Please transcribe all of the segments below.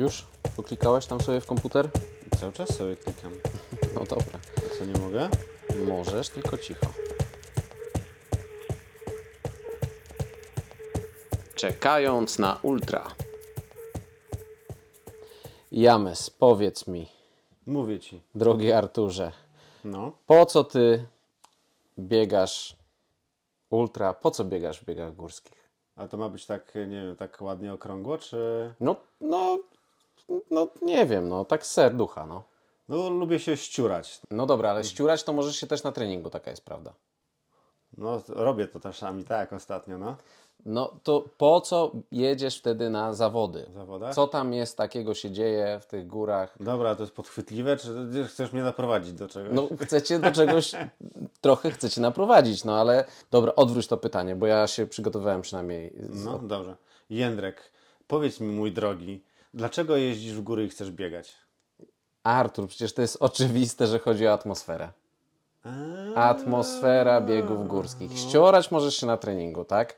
Już? Poklikałeś tam sobie w komputer? Cały czas sobie klikam. No dobra. A co, nie mogę? Możesz, tylko cicho. Czekając na ultra. James, powiedz mi, Mówię ci. drogi Arturze, No. po co ty biegasz ultra? Po co biegasz w biegach górskich? A to ma być tak, nie wiem, tak ładnie okrągło, czy... No, no, no nie wiem, no tak serducha, no. No, lubię się ściurać. No dobra, ale ściurać to możesz się też na treningu, taka jest prawda. No, robię to czasami, tak, ostatnio, no. No to po co jedziesz wtedy na zawody? Zawodach? Co tam jest takiego się dzieje w tych górach? Dobra, to jest podchwytliwe, czy chcesz mnie naprowadzić do czegoś? No chcecie do czegoś, trochę chcecie naprowadzić, no ale dobra, odwróć to pytanie, bo ja się przygotowałem przynajmniej. z- No, dobrze. Jędrek, powiedz mi, mój drogi, dlaczego jeździsz w góry i chcesz biegać? Artur, przecież to jest oczywiste, że chodzi o atmosferę. Atmosfera biegów górskich. Ściorać możesz się na treningu, tak?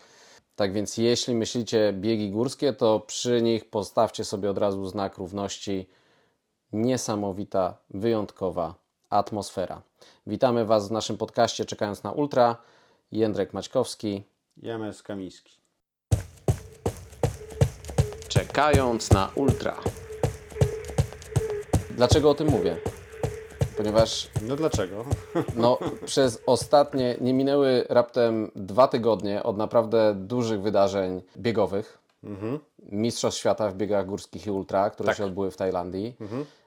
Tak więc jeśli myślicie biegi górskie, to przy nich postawcie sobie od razu znak równości. Niesamowita, wyjątkowa atmosfera. Witamy Was w naszym podcaście Czekając na Ultra. Jędrek Maćkowski. James Kamiński. Czekając na Ultra. Dlaczego o tym mówię? Ponieważ No dlaczego? No, przez ostatnie, nie minęły raptem dwa tygodnie od naprawdę dużych wydarzeń biegowych. Mistrzostw świata w biegach górskich i ultra, które się odbyły w Tajlandii.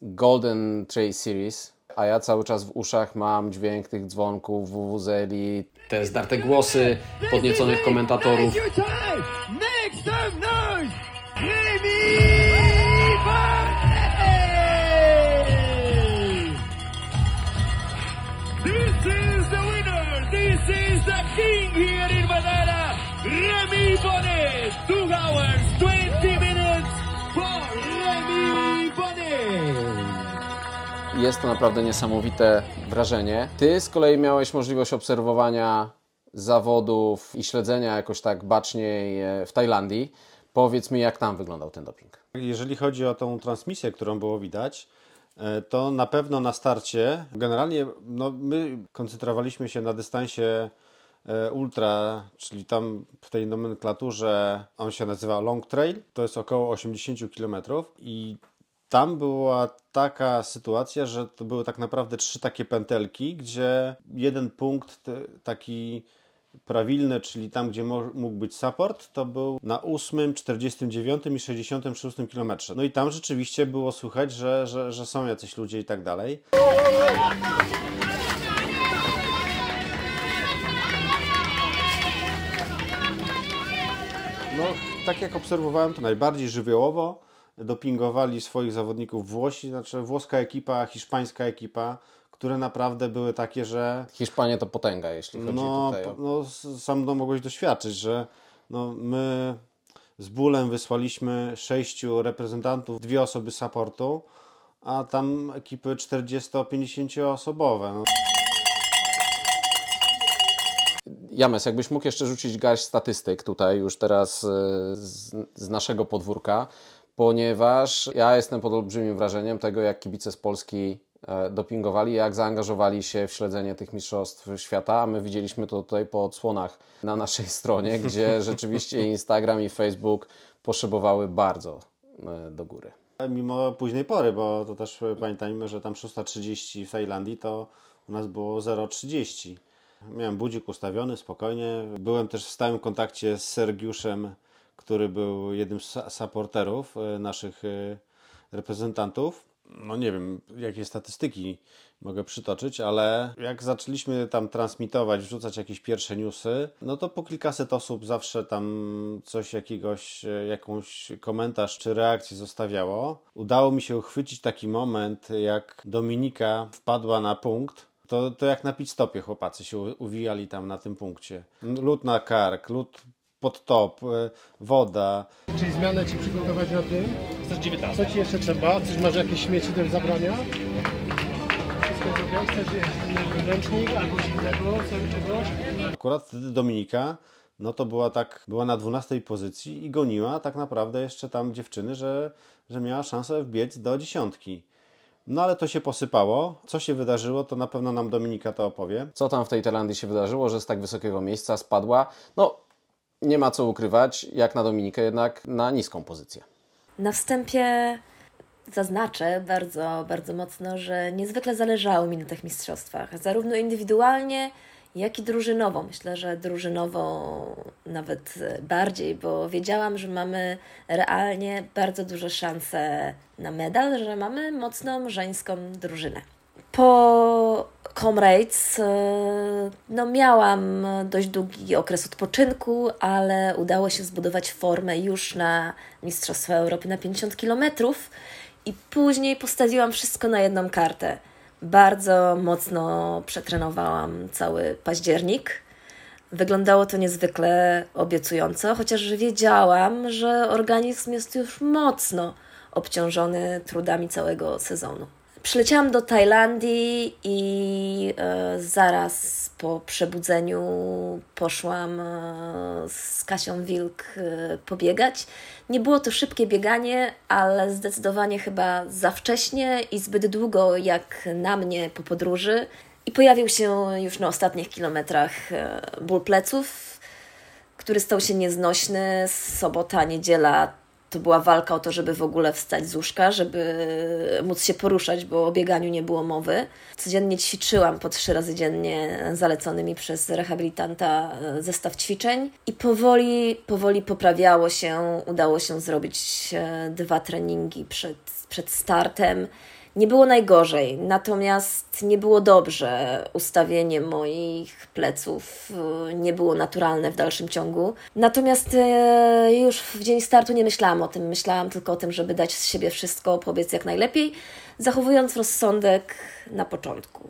Golden Trail Series. A ja cały czas w uszach mam dźwięk tych dzwonków, WWZeli, te zdarte głosy podnieconych komentatorów. Bonnet! 2 hours, 20 minutes for Remy Bonnet! Jest to naprawdę niesamowite wrażenie. Ty z kolei miałeś możliwość obserwowania zawodów i śledzenia jakoś tak baczniej e, w Tajlandii. Powiedz mi, jak tam wyglądał ten doping. Jeżeli chodzi o tą transmisję, którą było widać, e, to na pewno na starcie, generalnie no, my koncentrowaliśmy się na dystansie ultra, czyli tam w tej nomenklaturze on się nazywa long trail, to jest około 80 km i tam była taka sytuacja, że to były tak naprawdę trzy takie pętelki, gdzie jeden punkt taki prawilny, czyli tam, gdzie mógł być support, to był na 8, 49 i 66 km. No i tam rzeczywiście było słychać, że, że, że są jacyś ludzie i tak dalej. No, tak jak obserwowałem, to najbardziej żywiołowo dopingowali swoich zawodników Włosi, znaczy włoska ekipa, hiszpańska ekipa, które naprawdę były takie, że Hiszpania to potęga, jeśli chodzi no, tutaj o... no sam to mogłeś doświadczyć, że no, my z bólem wysłaliśmy sześciu reprezentantów, dwie osoby supportu, a tam ekipy 40-50 osobowe. No. James, jakbyś mógł jeszcze rzucić garść statystyk tutaj już teraz e, z, z naszego podwórka, ponieważ ja jestem pod olbrzymim wrażeniem tego, jak kibice z Polski e, dopingowali, jak zaangażowali się w śledzenie tych mistrzostw świata. A my widzieliśmy to tutaj po odsłonach na naszej stronie, gdzie rzeczywiście Instagram i Facebook poszybowały bardzo e, do góry. Mimo późnej pory, bo to też pamiętajmy, że tam 6.30 w Tajlandii to u nas było 0.30. Miałem budzik ustawiony spokojnie. Byłem też w stałym kontakcie z Sergiuszem, który był jednym z supporterów e, naszych e, reprezentantów. No nie wiem, jakie statystyki mogę przytoczyć, ale jak zaczęliśmy tam transmitować, wrzucać jakieś pierwsze newsy, no to po kilkaset osób zawsze tam coś jakiegoś, e, jakąś komentarz czy reakcję zostawiało. Udało mi się uchwycić taki moment, jak Dominika wpadła na punkt. To, to jak na pit stopie chłopacy się uwijali tam na tym punkcie. Lód na kark, lód pod top, e, woda, Czyli zmianę Ci przygotować na tym? Co Ci jeszcze trzeba? Coś masz jakieś śmieci do zabrania? Wszystko okej? Chcesz jeszcze ręcznik albo innego, czegoś? Akurat wtedy Dominika no to była tak, była na 12 pozycji i goniła tak naprawdę jeszcze tam dziewczyny, że, że miała szansę wbiec do dziesiątki. No ale to się posypało. Co się wydarzyło, to na pewno nam Dominika to opowie. Co tam w tej Tajlandii się wydarzyło, że z tak wysokiego miejsca spadła? No, nie ma co ukrywać, jak na Dominikę, jednak na niską pozycję. Na wstępie zaznaczę bardzo, bardzo mocno, że niezwykle zależało mi na tych mistrzostwach, zarówno indywidualnie, jak i drużynowo. Myślę, że drużynowo nawet bardziej, bo wiedziałam, że mamy realnie bardzo duże szanse na medal, że mamy mocną żeńską drużynę. Po Comrades no miałam dość długi okres odpoczynku, ale udało się zbudować formę już na Mistrzostwa Europy na 50 km i później postawiłam wszystko na jedną kartę. Bardzo mocno przetrenowałam cały październik. Wyglądało to niezwykle obiecująco, chociaż wiedziałam, że organizm jest już mocno obciążony trudami całego sezonu. Przyleciałam do Tajlandii i e, zaraz po przebudzeniu poszłam e, z Kasią Wilk e, pobiegać. Nie było to szybkie bieganie, ale zdecydowanie chyba za wcześnie i zbyt długo jak na mnie po podróży. I pojawił się już na ostatnich kilometrach e, ból pleców, który stał się nieznośny. Sobota, niedziela to była walka o to, żeby w ogóle wstać z łóżka, żeby móc się poruszać, bo o bieganiu nie było mowy. Codziennie ćwiczyłam po trzy razy dziennie zalecony mi przez rehabilitanta e, zestaw ćwiczeń i powoli, powoli poprawiało się. Udało się zrobić e, dwa treningi przed, przed startem. Nie było najgorzej, natomiast nie było dobrze. Ustawienie moich pleców e, nie było naturalne w dalszym ciągu. Natomiast e, już w dzień startu nie myślałam o tym. Myślałam tylko o tym, żeby dać z siebie wszystko, pobiec jak najlepiej, zachowując rozsądek na początku.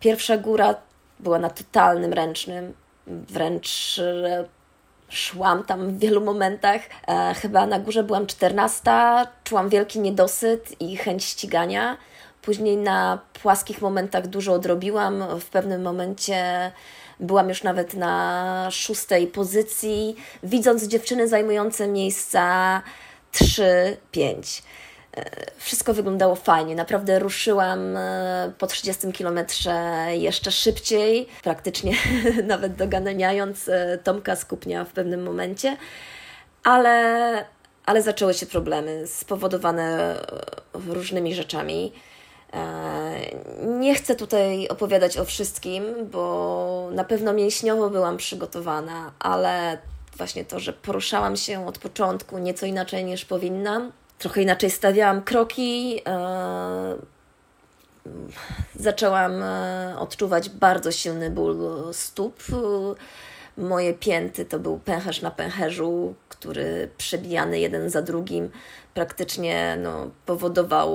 Pierwsza góra była na totalnym ręcznym, wręcz e, szłam tam w wielu momentach. E, chyba na górze byłam 14, czułam wielki niedosyt i chęć ścigania. Później na płaskich momentach dużo odrobiłam. W pewnym momencie byłam już nawet na szóstej pozycji, widząc dziewczyny zajmujące miejsca 3-5 wszystko wyglądało fajnie. Naprawdę ruszyłam e, po 30 kilometrze jeszcze szybciej, praktycznie nawet doganiając e, Tomka Skupnia w pewnym momencie, ale, ale zaczęły się problemy spowodowane e, różnymi rzeczami. Nie chcę tutaj opowiadać o wszystkim, bo na pewno mięśniowo byłam przygotowana, ale właśnie to, że poruszałam się od początku nieco inaczej niż powinnam, trochę inaczej stawiałam kroki. E, zaczęłam e, odczuwać bardzo silny ból stóp. Moje pięty to był pęcherz na pęcherzu, który przebijany jeden za drugim praktycznie no, powodował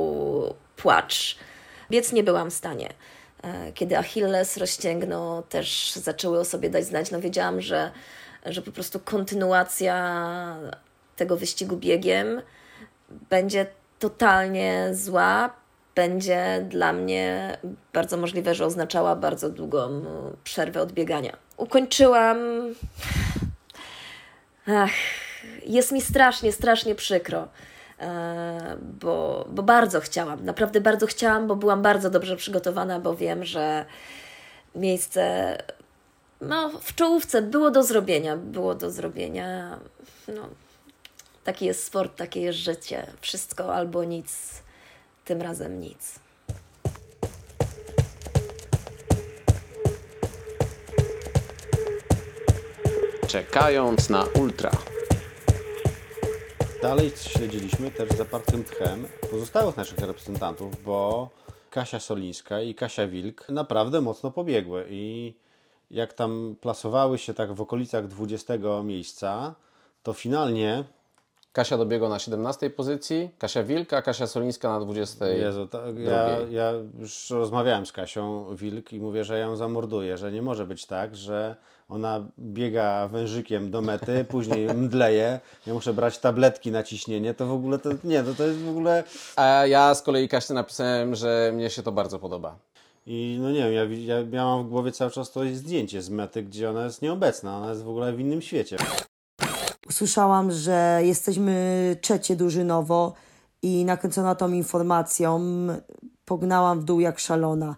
płacz. Biec nie byłam w stanie. E, kiedy Achilles rozciągnął, też zaczęły o sobie dać znać. No wiedziałam, że, że po prostu kontynuacja tego wyścigu biegiem będzie totalnie zła, będzie dla mnie bardzo możliwe, że oznaczała bardzo długą przerwę od biegania. Ukończyłam. Ach, jest mi strasznie, strasznie przykro. E, bo, bo bardzo chciałam, naprawdę bardzo chciałam, bo byłam bardzo dobrze przygotowana, bo wiem, że miejsce no, w czołówce było do zrobienia, było do zrobienia. No, Taki jest sport, takie jest życie. Wszystko albo nic, tym razem nic. Czekając na ultra. Dalej śledziliśmy też zapartym tchem pozostałych naszych reprezentantów, bo Kasia Solińska i Kasia Wilk naprawdę mocno pobiegły i jak tam plasowały się tak w okolicach 20 miejsca, to finalnie Kasia dobiegła na 17 pozycji, Kasia Wilka, Kasia Solińska na 20. Jezu, to, ja, ja już rozmawiałem z Kasią Wilk i mówię, że ją zamorduję, że nie może być tak, że ona biega wężykiem do mety, później mdleje, ja muszę brać tabletki na ciśnienie, to w ogóle to nie, to, to jest w ogóle... A ja z kolei Kasie napisałem, że mnie się to bardzo podoba. I no nie wiem, ja, ja, ja mam w głowie cały czas to zdjęcie z mety, gdzie ona jest nieobecna, ona jest w ogóle w innym świecie. Usłyszałam, że jesteśmy trzecie drużynowo i nakręcona tą informacją pognałam w dół jak szalona.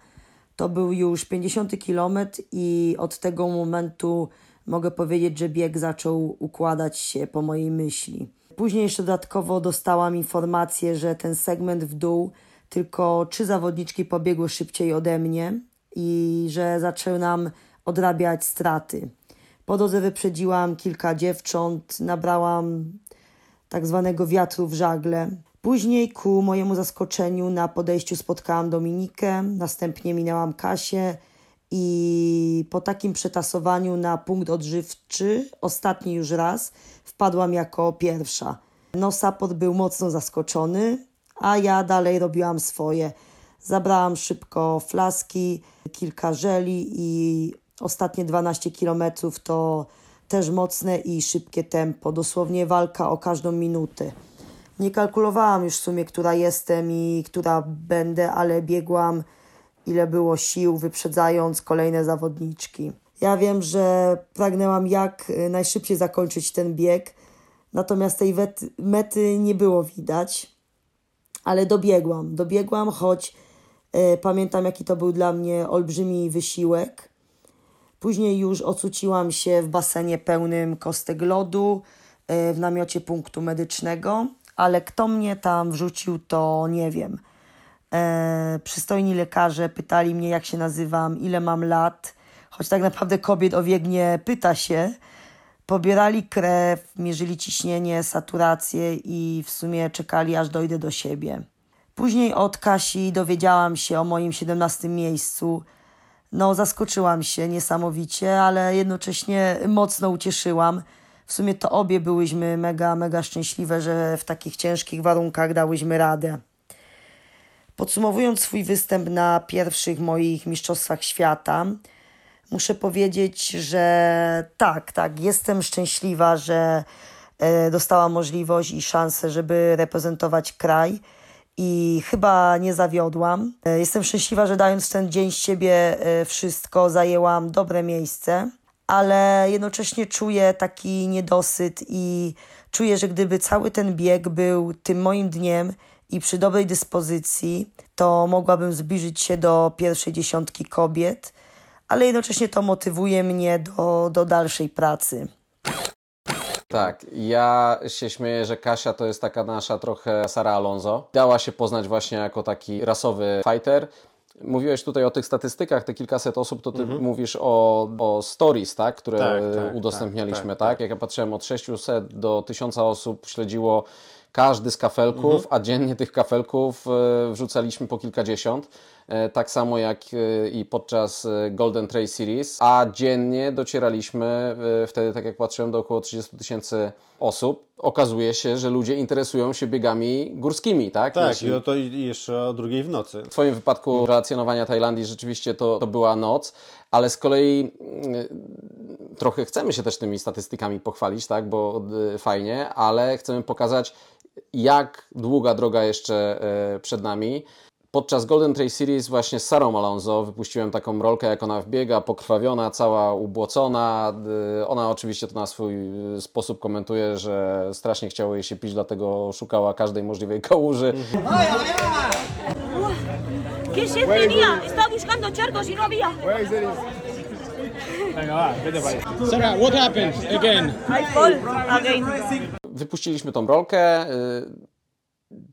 To był już 50 kilometr i od tego momentu mogę powiedzieć, że bieg zaczął układać się po mojej myśli. Później jeszcze dodatkowo dostałam informację, że ten segment w dół tylko trzy zawodniczki pobiegły szybciej ode mnie i że zaczynam odrabiać straty. Po drodze wyprzedziłam kilka dziewcząt, nabrałam tak zwanego wiatru w żagle. Później ku mojemu zaskoczeniu na podejściu spotkałam Dominikę, następnie minęłam Kasię i po takim przetasowaniu na punkt odżywczy, ostatni już raz, wpadłam jako pierwsza. No support był mocno zaskoczony, a ja dalej robiłam swoje. Zabrałam szybko flaski, kilka żeli i ostatnie 12 kilometrów to też mocne i szybkie tempo, dosłownie walka o każdą minutę. Nie kalkulowałam już w sumie, która jestem i która będę, ale biegłam ile było sił, wyprzedzając kolejne zawodniczki. Ja wiem, że pragnęłam jak najszybciej zakończyć ten bieg, natomiast tej mety nie było widać, ale dobiegłam. Dobiegłam, choć y, pamiętam, jaki to był dla mnie olbrzymi wysiłek. Później już ocuciłam się w basenie pełnym kostek lodu y, w namiocie punktu medycznego, ale kto mnie tam wrzucił, to nie wiem. E, przystojni lekarze pytali mnie, jak się nazywam, ile mam lat, choć tak naprawdę kobiet o wiek nie pyta się. Pobierali krew, mierzyli ciśnienie, saturację i w sumie czekali, aż dojdę do siebie. Później od Kasi dowiedziałam się o moim 17 miejscu. No, zaskoczyłam się niesamowicie, ale jednocześnie mocno ucieszyłam. W sumie to obie byłyśmy mega, mega szczęśliwe, że w takich ciężkich warunkach dałyśmy radę. Podsumowując swój występ na pierwszych moich Mistrzostwach Świata, muszę powiedzieć, że tak, tak, jestem szczęśliwa, że e, dostałam możliwość i szansę, żeby reprezentować kraj i chyba nie zawiodłam. E, Jestem szczęśliwa, że dając ten dzień z siebie e, wszystko, zajęłam dobre miejsce, ale jednocześnie czuję taki niedosyt i czuję, że gdyby cały ten bieg był tym moim dniem i przy dobrej dyspozycji, to mogłabym zbliżyć się do pierwszej dziesiątki kobiet, ale jednocześnie to motywuje mnie do, do dalszej pracy. Tak, ja się śmieję, że Kasia to jest taka nasza trochę Sara Alonso. Dała się poznać właśnie jako taki rasowy fighter. Mówiłeś tutaj o tych statystykach, te kilkaset osób, to ty mówisz o, o stories, tak, które Tak, tak, udostępnialiśmy, tak, tak, tak, Jak ja patrzyłem, od 600 do 1000 osób śledziło każdy z kafelków, a dziennie tych kafelków e, wrzucaliśmy po kilkadziesiąt. E, Tak samo jak e, i podczas e, Golden Trail Series, a dziennie docieraliśmy wtedy, tak jak patrzyłem, do około 30 tysięcy osób. Okazuje się, że ludzie interesują się biegami górskimi, tak? Tak, Jeśli- i, o to jeszcze o drugiej w nocy. w Twoim wypadku relacjonowania Tajlandii rzeczywiście to, to była noc, ale z kolei mm, trochę chcemy się też tymi statystykami pochwalić, tak, bo fajnie, ale chcemy pokazać, jak długa droga jeszcze przed nami. Podczas Golden Trail Series właśnie z Sarą Alonso wypuściłem taką rolkę, jak ona wbiega, pokrwawiona, cała ubłocona. Y, Ona oczywiście to na swój y, sposób komentuje, że strasznie chciało jej się pić, dlatego szukała każdej możliwej kałuży. ¿Qué sed tenía? Estaba buscando charcos y no había. Sarah, what happened again? I fall again. Wypuściliśmy tą rolkę.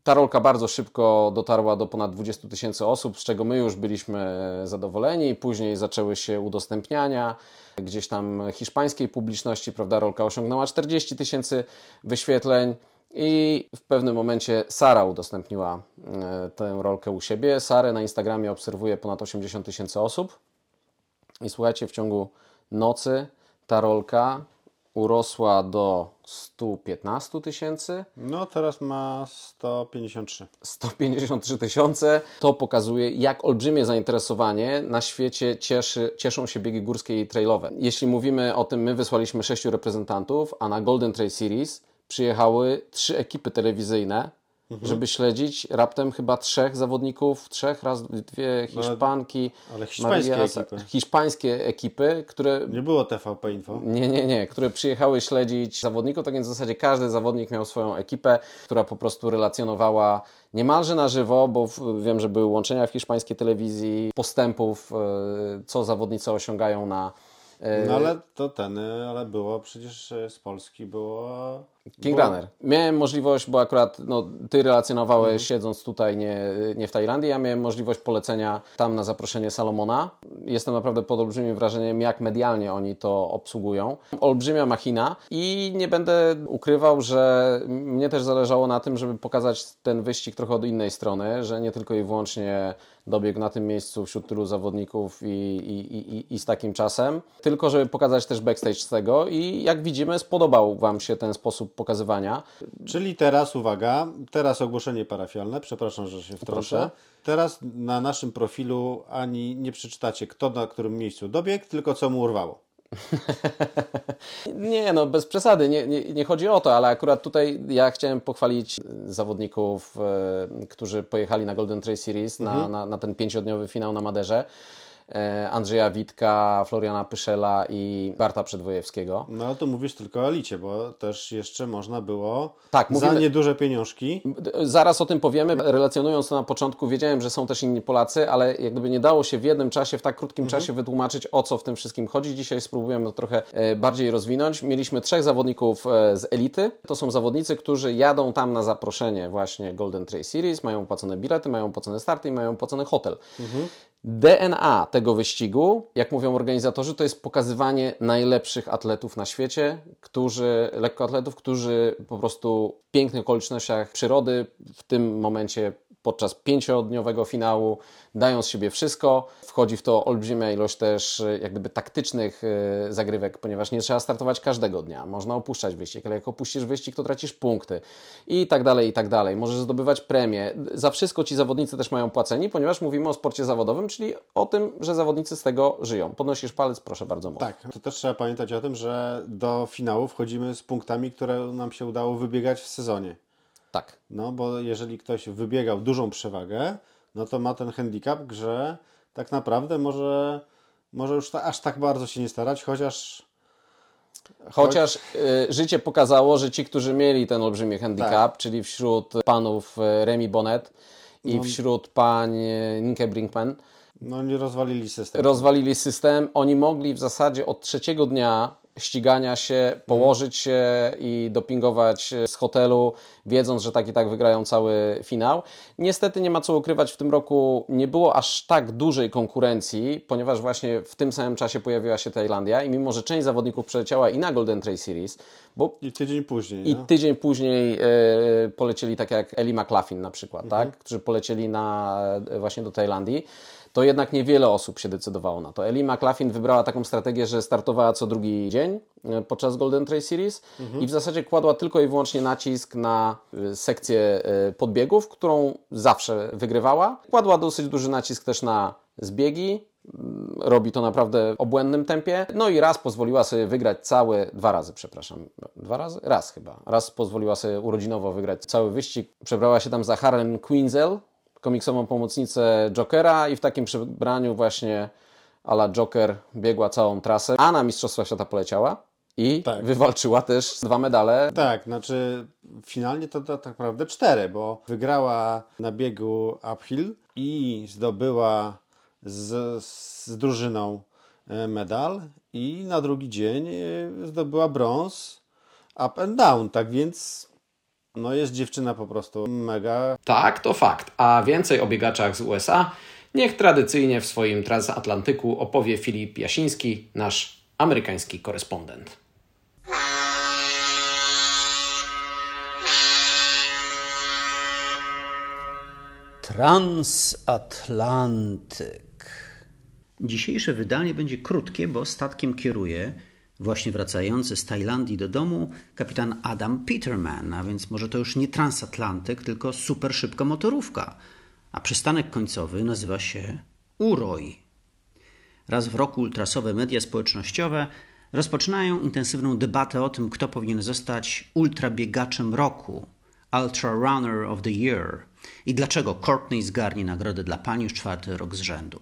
Ta rolka bardzo szybko dotarła do ponad 20 tysięcy osób, z czego my już byliśmy zadowoleni. Później zaczęły się udostępniania gdzieś tam hiszpańskiej publiczności, prawda? Rolka osiągnęła 40 tysięcy wyświetleń. I w pewnym momencie Sara udostępniła y, tę rolkę u siebie. Sarę na Instagramie obserwuje ponad 80 tysięcy osób. I słuchajcie, w ciągu nocy ta rolka urosła do 115 tysięcy, No teraz ma 153. 153 tysiące. To pokazuje, jak olbrzymie zainteresowanie na świecie cieszy, cieszą się biegi górskie i trailowe. Jeśli mówimy o tym, my wysłaliśmy sześciu reprezentantów, a na Golden Trail Series przyjechały trzy ekipy telewizyjne żeby śledzić raptem chyba trzech zawodników, trzech, raz, dwie Hiszpanki, ale hiszpańskie Mariasa- ekipy. hiszpańskie ekipy, które Nie było TVP Info. nie, nie, nie, które przyjechały śledzić zawodników, tak więc w zasadzie każdy zawodnik miał swoją ekipę, która po prostu relacjonowała niemalże na żywo, bo wiem, że były łączenia w hiszpańskiej telewizji, postępów, e, co zawodnicy osiągają na e, No ale to ten, y, ale było przecież z Polski było... King Runner. Miałem możliwość, bo akurat no, ty relacjonowałeś siedząc tutaj, nie, nie w Tajlandii, ja miałem możliwość polecenia tam na zaproszenie Salomona. Jestem naprawdę pod olbrzymim wrażeniem, jak medialnie oni to obsługują. Olbrzymia machina i nie będę ukrywał, że mnie też zależało na tym, żeby pokazać ten wyścig trochę od innej strony, że nie tylko i wyłącznie dobiegł na tym miejscu wśród tylu zawodników i, i, i, i z takim czasem, tylko żeby pokazać też backstage z tego i jak widzimy spodobał Wam się ten sposób pokazywania. Czyli teraz, uwaga, teraz ogłoszenie parafialne, przepraszam, że się wtrącę. Proszę. Teraz na naszym profilu ani nie przeczytacie, kto na którym miejscu dobiegł, tylko co mu urwało. Nie, no bez przesady, nie, nie, nie chodzi o to, ale akurat tutaj ja chciałem pochwalić zawodników, e, którzy pojechali na Golden Trail Series, na, na, na ten pięciodniowy finał na Maderze. E, Andrzeja Witka, Floriana Pyszela i Barta Przedwojewskiego. No ale tu mówisz tylko o elicie, bo też jeszcze można było Tak, za mówimy- nieduże pieniążki. Zaraz o tym powiemy. Relacjonując to na początku, wiedziałem, że są też inni Polacy, ale jak gdyby nie dało się w jednym czasie, w tak krótkim czasie wytłumaczyć, o co w tym wszystkim chodzi. Dzisiaj spróbujemy to trochę e, bardziej rozwinąć. Mieliśmy trzech zawodników e, z elity. To są zawodnicy, którzy jadą tam na zaproszenie właśnie Golden Trail Series, mają opłacone bilety, mają opłacone starty i mają opłacony hotel. DNA tego wyścigu, jak mówią organizatorzy, to jest pokazywanie najlepszych atletów na świecie, którzy, lekkoatletów, którzy po prostu w pięknych okolicznościach przyrody, w tym momencie podczas pięciodniowego finału dają z siebie wszystko. Wchodzi w to olbrzymia ilość też e, jak gdyby taktycznych e, zagrywek, ponieważ nie trzeba startować każdego dnia. Można opuszczać wyścig, ale jak opuścisz wyścig, to tracisz punkty i tak dalej, i tak dalej. Możesz zdobywać premie. Za wszystko ci zawodnicy też mają płaceni, ponieważ mówimy o sporcie zawodowym, czyli o tym, że zawodnicy z tego żyją. Podnosisz palec, proszę bardzo mocno. Tak, to też trzeba pamiętać o tym, że do finału wchodzimy z punktami, które nam się udało wybiegać w sezonie. Tak. No bo jeżeli ktoś wybiegał dużą przewagę, no to ma ten handicap, że tak naprawdę może, może już ta, aż tak bardzo się nie starać, chociaż Chociaż y, życie pokazało, że ci, którzy mieli ten olbrzymi handicap, czyli wśród panów y, Remy Bonnet i wśród pań y, Nike Brinkman, no nie rozwalili system. rozwalili system. Oni mogli w zasadzie od trzeciego dnia ścigania się, położyć się i dopingować z hotelu, wiedząc, że tak i tak wygrają cały finał. Niestety nie ma co ukrywać, w tym roku nie było aż tak dużej konkurencji, ponieważ właśnie w tym samym czasie pojawiła się Tajlandia i mimo, że część zawodników przeleciała i na Golden Trail Series, bo I tydzień później. i no. tydzień później e, polecieli tak jak Eli McLaughlin na przykład, Mhm. tak? którzy polecieli na, e, właśnie do Tajlandii, to jednak niewiele osób się decydowało na to. Eli McLaughlin wybrała taką strategię, że startowała co drugi dzień e, podczas Golden Trail Series Mhm. i w zasadzie kładła tylko i wyłącznie nacisk na sekcję e, podbiegów, którą zawsze wygrywała. Kładła dosyć duży nacisk też na zbiegi, robi to naprawdę obłędnym tempie. No i raz pozwoliła sobie wygrać cały, dwa razy, przepraszam, dwa razy? Raz chyba. Raz pozwoliła sobie urodzinowo wygrać cały wyścig. Przebrała się tam za Harlem Quinzel, komiksową pomocnicę Jokera i w takim przebraniu właśnie ala Joker biegła całą trasę, a na Mistrzostwa Świata poleciała i Tak. wywalczyła też dwa medale. Tak, znaczy finalnie to, to tak naprawdę cztery, bo wygrała na biegu uphill i zdobyła z, z drużyną e, medal i na drugi dzień e, zdobyła brąz up and down, tak więc no jest dziewczyna po prostu mega Tak, to fakt. A więcej o biegaczach z USA niech tradycyjnie w swoim transatlantyku opowie Filip Jasiński, nasz amerykański korespondent. Transatlantyk. Dzisiejsze wydanie będzie krótkie, bo statkiem kieruje właśnie wracający z Tajlandii do domu kapitan Adam Peterman, a więc może to już nie transatlantyk, tylko super szybka motorówka. A przystanek końcowy nazywa się Uroj. Raz w roku ultrasowe media społecznościowe rozpoczynają intensywną debatę o tym, kto powinien zostać ultrabiegaczem roku. Ultra Runner of the Year i dlaczego Courtney zgarnie nagrodę dla pani już czwarty rok z rzędu.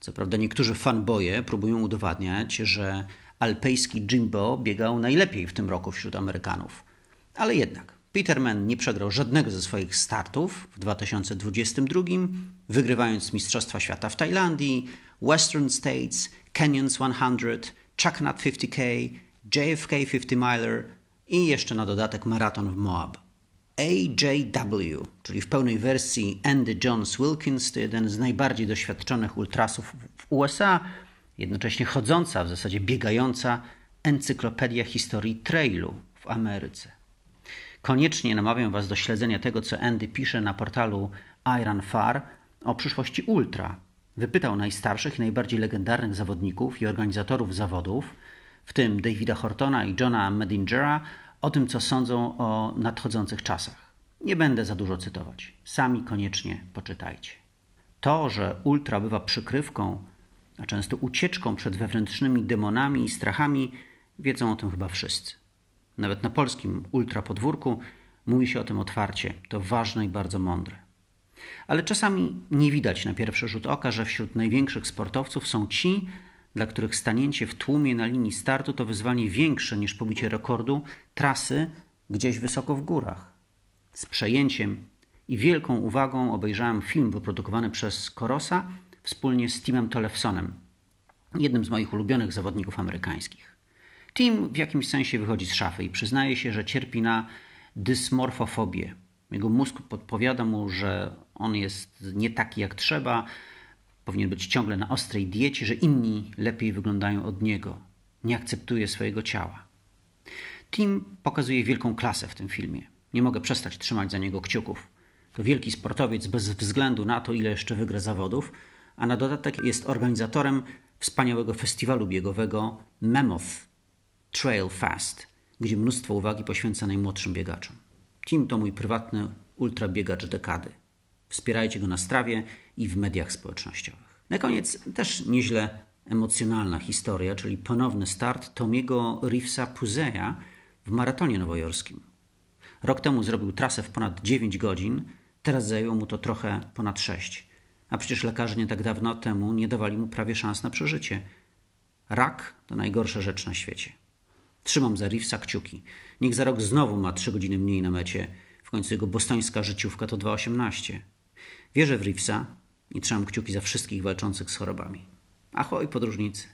Co prawda niektórzy fanboye próbują udowadniać, że alpejski Jimbo biegał najlepiej w tym roku wśród Amerykanów. Ale jednak Peterman nie przegrał żadnego ze swoich startów w 2022, wygrywając Mistrzostwa Świata w Tajlandii, Western States, Canyons 100, Chucknut 50K, JFK 50 Miler i jeszcze na dodatek maraton w Moab. AJW, czyli w pełnej wersji Andy Jones Wilkins, to jeden z najbardziej doświadczonych ultrasów w USA, jednocześnie chodząca, w zasadzie biegająca encyklopedia historii trailu w Ameryce. Koniecznie namawiam Was do śledzenia tego, co Andy pisze na portalu Iron Far o przyszłości ultra. Wypytał najstarszych i najbardziej legendarnych zawodników i organizatorów zawodów, w tym Davida Hortona i Johna Medingera, o tym, co sądzą o nadchodzących czasach. Nie będę za dużo cytować. Sami koniecznie poczytajcie. To, że ultra bywa przykrywką, a często ucieczką przed wewnętrznymi demonami i strachami, wiedzą o tym chyba wszyscy. Nawet na polskim ultra podwórku mówi się o tym otwarcie. To ważne i bardzo mądre. Ale czasami nie widać na pierwszy rzut oka, że wśród największych sportowców są ci, dla których stanięcie w tłumie na linii startu to wyzwanie większe niż pobicie rekordu trasy gdzieś wysoko w górach. Z przejęciem i wielką uwagą obejrzałem film wyprodukowany przez Korosa wspólnie z Timem Tolefsonem, jednym z moich ulubionych zawodników amerykańskich. Tim w jakimś sensie wychodzi z szafy i przyznaje się, że cierpi na dysmorfofobię. Jego mózg podpowiada mu, że on jest nie taki jak trzeba, powinien być ciągle na ostrej diecie, że inni lepiej wyglądają od niego. Nie akceptuje swojego ciała. Tim pokazuje wielką klasę w tym filmie. Nie mogę przestać trzymać za niego kciuków. To wielki sportowiec bez względu na to, ile jeszcze wygra zawodów, a na dodatek jest organizatorem wspaniałego festiwalu biegowego Mammoth Trail Fast, gdzie mnóstwo uwagi poświęca najmłodszym biegaczom. Tim to mój prywatny ultrabiegacz dekady. Wspierajcie go na strawie i w mediach społecznościowych. Na koniec też nieźle emocjonalna historia, czyli ponowny start Tomiego Reevesa Puzeya w maratonie nowojorskim. Rok temu zrobił trasę w ponad 9 godzin, teraz zajęło mu to trochę ponad 6. A przecież lekarze nie tak dawno temu nie dawali mu prawie szans na przeżycie. Rak to najgorsza rzecz na świecie. Trzymam za Reevesa kciuki. Niech za rok znowu ma 3 godziny mniej na mecie. W końcu jego bostońska życiówka to 2,18. Wierzę w Reevesa i trzymam kciuki za wszystkich walczących z chorobami. Ahoj, podróżnicy.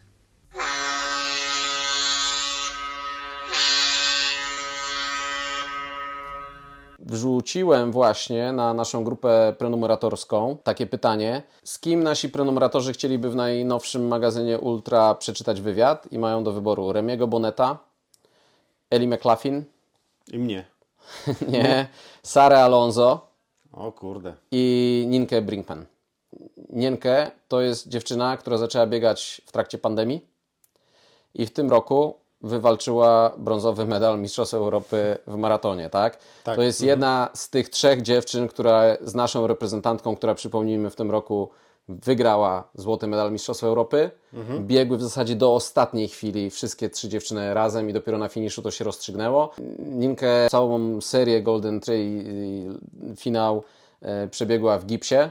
Wrzuciłem właśnie na naszą grupę prenumeratorską takie pytanie: z kim nasi prenumeratorzy chcieliby w najnowszym magazynie Ultra przeczytać wywiad i mają do wyboru Remiego Boneta, Eli McLaughlin, I mnie. nie, Sarę Alonso O kurde. i Ninkę Brinkman. Nienkę to jest dziewczyna, która zaczęła biegać w trakcie pandemii i w tym roku wywalczyła brązowy medal Mistrzostw Europy w maratonie, tak? Tak. To jest jedna z tych trzech dziewczyn, która z naszą reprezentantką, która przypomnijmy w tym roku wygrała złoty medal Mistrzostw Europy. Biegły w zasadzie do ostatniej chwili wszystkie trzy dziewczyny razem i dopiero na finiszu to się rozstrzygnęło. Ninkę całą serię Golden Trail finał e, przebiegła w gipsie.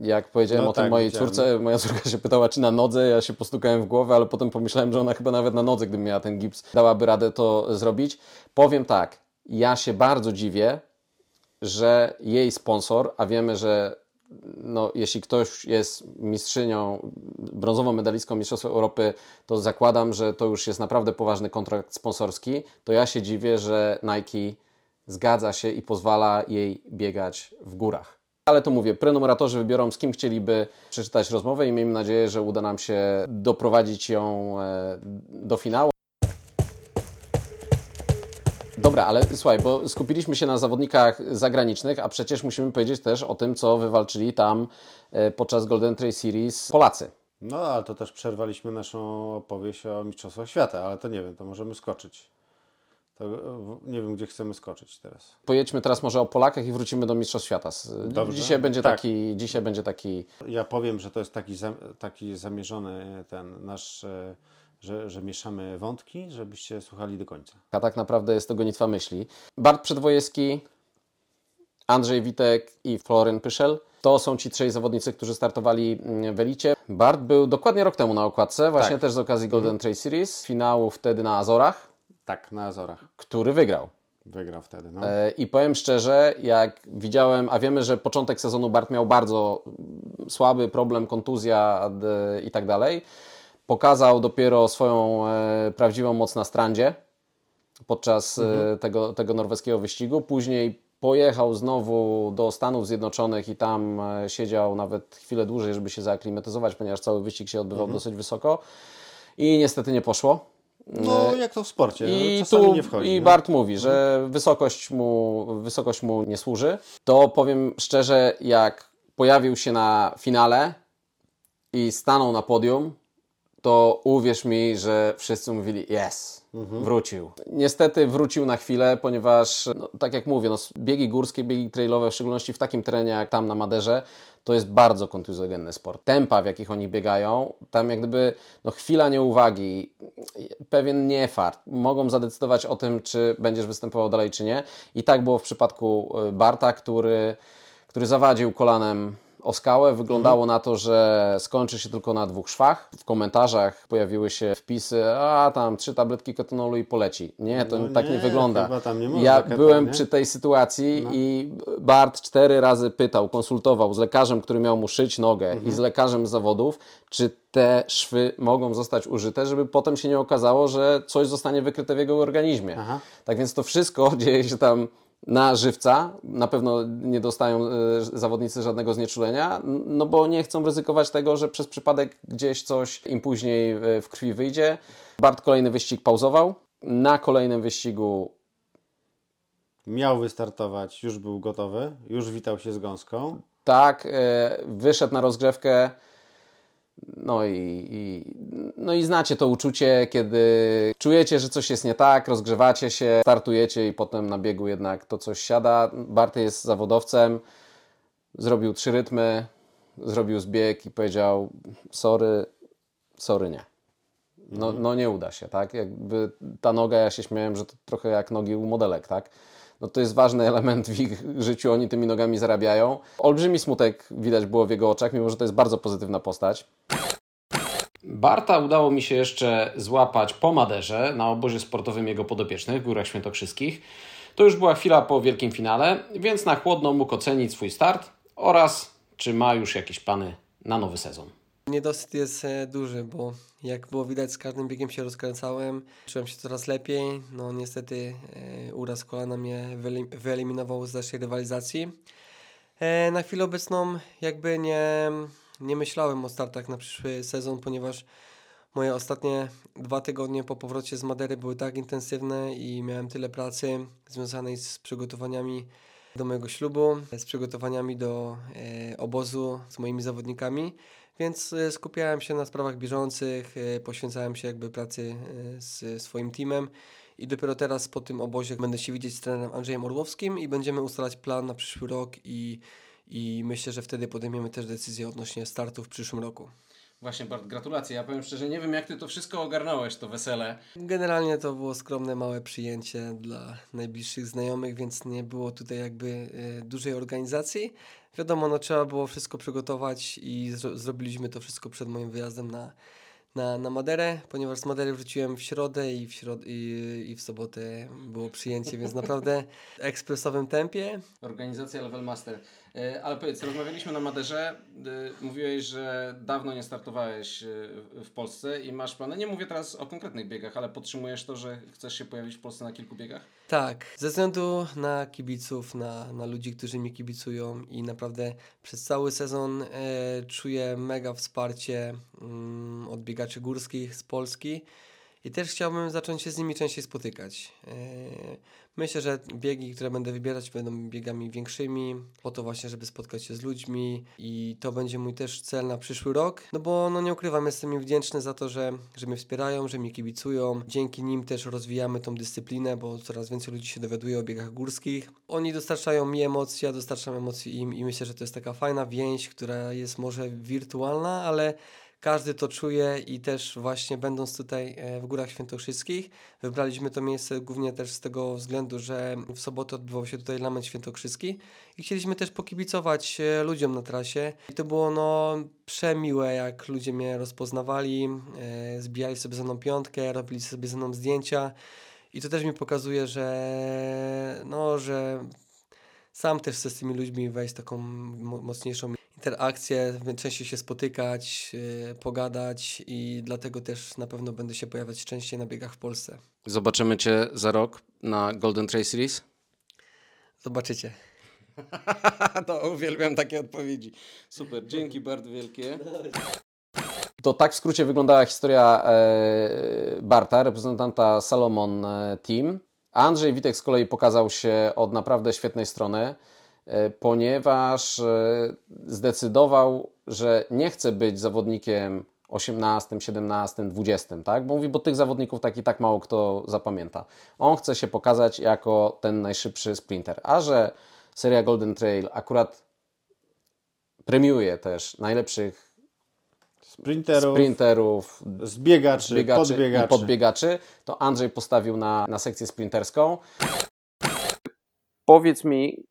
Jak powiedziałem No o tym tak, mojej widziałem. córce, moja córka się pytała, czy na nodze, ja się postukałem w głowę, ale potem pomyślałem, że ona chyba nawet na nodze, gdyby miała ten gips, dałaby radę to zrobić. Powiem tak, ja się bardzo dziwię, że jej sponsor, a wiemy, że no, jeśli ktoś jest mistrzynią, brązową medalistką Mistrzostw Europy, to zakładam, że to już jest naprawdę poważny kontrakt sponsorski, to ja się dziwię, że Nike zgadza się i pozwala jej biegać w górach. Ale to mówię, prenumeratorzy wybiorą z kim chcieliby przeczytać rozmowę i miejmy nadzieję, że uda nam się doprowadzić ją e, do finału. Dobra, ale słuchaj, bo skupiliśmy się na zawodnikach zagranicznych, a przecież musimy powiedzieć też o tym, co wywalczyli tam e, podczas Golden Trail Series Polacy. No, ale to też przerwaliśmy naszą opowieść o Mistrzostwach Świata, ale to nie wiem, to możemy skoczyć. To e, nie wiem, gdzie chcemy skoczyć teraz. Pojedźmy teraz może o Polakach i wrócimy do Mistrzostw Świata. Dobrze. Dzisiaj będzie, Tak. taki, dzisiaj będzie taki Ja powiem, że to jest taki, taki zamierzony ten nasz, e, że, że mieszamy wątki, żebyście słuchali do końca. A tak naprawdę jest to gonitwa myśli. Bart Przedwojewski Andrzej Witek i Florian Pyszel. To są ci trzej zawodnicy, którzy startowali mm, w Elicie. Bart był dokładnie rok temu na okładce, właśnie Tak. też z okazji Golden Trail Series, finału wtedy na Azorach, Tak, na Azorach. który wygrał. Wygrał wtedy. No. E, I powiem szczerze, jak widziałem, a wiemy, że początek sezonu Bart miał bardzo słaby problem, kontuzja d- i tak dalej. Pokazał dopiero swoją e, prawdziwą moc na strandzie podczas e, tego, tego norweskiego wyścigu. Później pojechał znowu do Stanów Zjednoczonych i tam e, siedział nawet chwilę dłużej, żeby się zaaklimatyzować, ponieważ cały wyścig się odbywał dosyć wysoko. I niestety nie poszło. No jak to w sporcie. I Czasami tu nie wchodzi. i no. Bart mówi, że wysokość mu, wysokość mu nie służy. To powiem szczerze, jak pojawił się na finale i stanął na podium, to uwierz mi, że wszyscy mówili yes, wrócił. Niestety wrócił na chwilę, ponieważ no, tak jak mówię, no, biegi górskie, biegi trailowe, w szczególności w takim terenie jak tam na Maderze, to jest bardzo kontuzjogenny sport. Tempa, w jakich oni biegają, tam jak gdyby no, chwila nieuwagi, pewien niefart, mogą zadecydować o tym, czy będziesz występował dalej, czy nie. I tak było w przypadku y, Barta, który, który zawadził kolanem o skałę. Wyglądało na to, że skończy się tylko na dwóch szwach. W komentarzach pojawiły się wpisy, a tam trzy tabletki ketonolu i poleci. Nie, to No tak nie, nie, wygląda. nie ja keton, byłem nie? przy tej sytuacji i Bart cztery razy pytał, konsultował z lekarzem, który miał mu szyć nogę Mhm. i z lekarzem z zawodów, czy te szwy mogą zostać użyte, żeby potem się nie okazało, że coś zostanie wykryte w jego organizmie. Aha. Tak więc to wszystko dzieje się tam na żywca. Na pewno nie dostają e, zawodnicy żadnego znieczulenia, no bo nie chcą ryzykować tego, że przez przypadek gdzieś coś im później e, w krwi wyjdzie. Bart kolejny wyścig pauzował. Na kolejnym wyścigu Miał wystartować, już był gotowy, już witał się z gąską. tak, e, wyszedł na rozgrzewkę. No i, i, no i znacie to uczucie, kiedy czujecie, że coś jest nie tak, rozgrzewacie się, startujecie i potem na biegu jednak to coś siada. Barty jest zawodowcem, zrobił trzy rytmy, zrobił zbieg i powiedział sorry, sorry nie. No, no nie uda się, tak? Jakby ta noga, ja się śmiałem, że to trochę jak nogi u modelek, tak? No to jest ważny element w ich życiu, oni tymi nogami zarabiają. Olbrzymi smutek widać było w jego oczach, mimo że to jest bardzo pozytywna postać. Barta udało mi się jeszcze złapać po Maderze na obozie sportowym jego podopiecznych w Górach Świętokrzyskich. To już była chwila po wielkim finale, więc na chłodno mógł ocenić swój start oraz czy ma już jakieś plany na nowy sezon. Niedosyt jest e, duży, bo jak było widać, z każdym biegiem się rozkręcałem, czułem się coraz lepiej. No niestety e, uraz kolana mnie wyelim- wyeliminował z naszej rywalizacji. E, na chwilę obecną jakby nie, nie myślałem o startach na przyszły sezon, ponieważ moje ostatnie dwa tygodnie po powrocie z Madery były tak intensywne i miałem tyle pracy związanej z przygotowaniami do mojego ślubu, z przygotowaniami do obozu z moimi zawodnikami, więc e, skupiałem się na sprawach bieżących, e, poświęcałem się jakby pracy e, z swoim teamem i dopiero teraz po tym obozie będę się widzieć z trenerem Andrzejem Orłowskim i będziemy ustalać plan na przyszły rok i, i myślę, że wtedy podejmiemy też decyzję odnośnie startu w przyszłym roku. Właśnie Bart, gratulacje. Ja powiem szczerze, nie wiem jak Ty to wszystko ogarnąłeś, to wesele. Generalnie to było skromne, małe przyjęcie dla najbliższych znajomych, więc nie było tutaj jakby e, dużej organizacji. Wiadomo, no trzeba było wszystko przygotować i zro zrobiliśmy to wszystko przed moim wyjazdem na, na, na Maderę, ponieważ z Madery wróciłem w środę i w, środ i, i w sobotę było przyjęcie, więc naprawdę w ekspresowym tempie. Organizacja Level Master. E, Ale powiedz, rozmawialiśmy na Maderze, e, mówiłeś, że dawno nie startowałeś e, w Polsce i masz plany, nie mówię teraz o konkretnych biegach, ale podtrzymujesz to, że chcesz się pojawić w Polsce na kilku biegach? Tak, ze względu na kibiców, na, na ludzi, którzy mi kibicują i naprawdę przez cały sezon e, czuję mega wsparcie mm, od biegaczy górskich z Polski i też chciałbym zacząć się z nimi częściej spotykać. E, myślę, że biegi, które będę wybierać będą biegami większymi, po to właśnie, żeby spotkać się z ludźmi i to będzie mój też cel na przyszły rok, no bo no nie ukrywam, jestem im wdzięczny za to, że, że mnie wspierają, że mi kibicują. Dzięki nim też rozwijamy tą dyscyplinę, bo coraz więcej ludzi się dowiaduje o biegach górskich. Oni dostarczają mi emocji, ja dostarczam emocji im i myślę, że to jest taka fajna więź, która jest może wirtualna, ale każdy to czuje i też właśnie będąc tutaj e, w Górach Świętokrzyskich, wybraliśmy to miejsce głównie też z tego względu, że w sobotę odbywał się tutaj Lament Świętokrzyski i chcieliśmy też pokibicować e, ludziom na trasie. I to było no przemiłe, jak ludzie mnie rozpoznawali, e, zbijali sobie ze mną piątkę, robili sobie ze mną zdjęcia i to też mi pokazuje, że no, że sam też chcę z tymi ludźmi wejść taką mocniejszą interakcję, częściej się spotykać, yy, pogadać i dlatego też na pewno będę się pojawiać częściej na biegach w Polsce. Zobaczymy Cię za rok na Golden Trail Series? Zobaczycie. to uwielbiam takie odpowiedzi. Super, dzięki bardzo wielkie. To tak w skrócie wyglądała historia e, Barta, reprezentanta Salomon e, Team. Andrzej Witek z kolei pokazał się od naprawdę świetnej strony. E, ponieważ e, zdecydował, że nie chce być zawodnikiem 18, 17, 20, tak? Bo mówi, bo tych zawodników tak i tak mało kto zapamięta. On chce się pokazać jako ten najszybszy sprinter. A że seria Golden Trail akurat premiuje też najlepszych sprinterów, sprinterów zbiegaczy, zbiegaczy podbiegaczy. i podbiegaczy, to Andrzej postawił na, na sekcję sprinterską. Powiedz mi,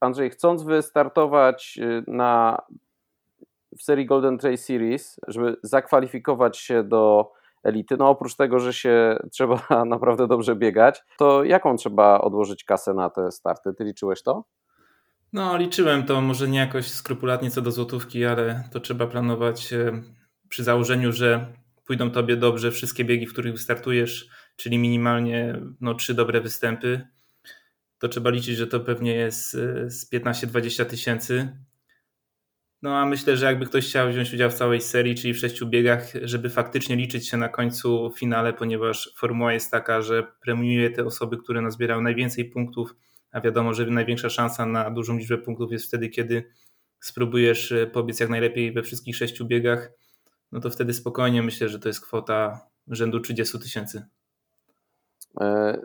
Andrzej, chcąc wystartować y, na, w serii Golden Trail Series, żeby zakwalifikować się do elity, no oprócz tego, że się trzeba naprawdę dobrze biegać, to jaką trzeba odłożyć kasę na te starty? Ty liczyłeś to? No, liczyłem to może nie jakoś skrupulatnie co do złotówki, ale to trzeba planować e, przy założeniu, że pójdą tobie dobrze wszystkie biegi, w których wystartujesz, czyli minimalnie no, trzy dobre występy to trzeba liczyć, że to pewnie jest y, z 15-20 tysięcy. No a myślę, że jakby ktoś chciał wziąć udział w całej serii, czyli w sześciu biegach, żeby faktycznie liczyć się na końcu finale, ponieważ formuła jest taka, że premiuje te osoby, które nazbierały najwięcej punktów, a wiadomo, że największa szansa na dużą liczbę punktów jest wtedy, kiedy spróbujesz y, pobiec jak najlepiej we wszystkich sześciu biegach, no to wtedy spokojnie myślę, że to jest kwota rzędu 30 tysięcy. E,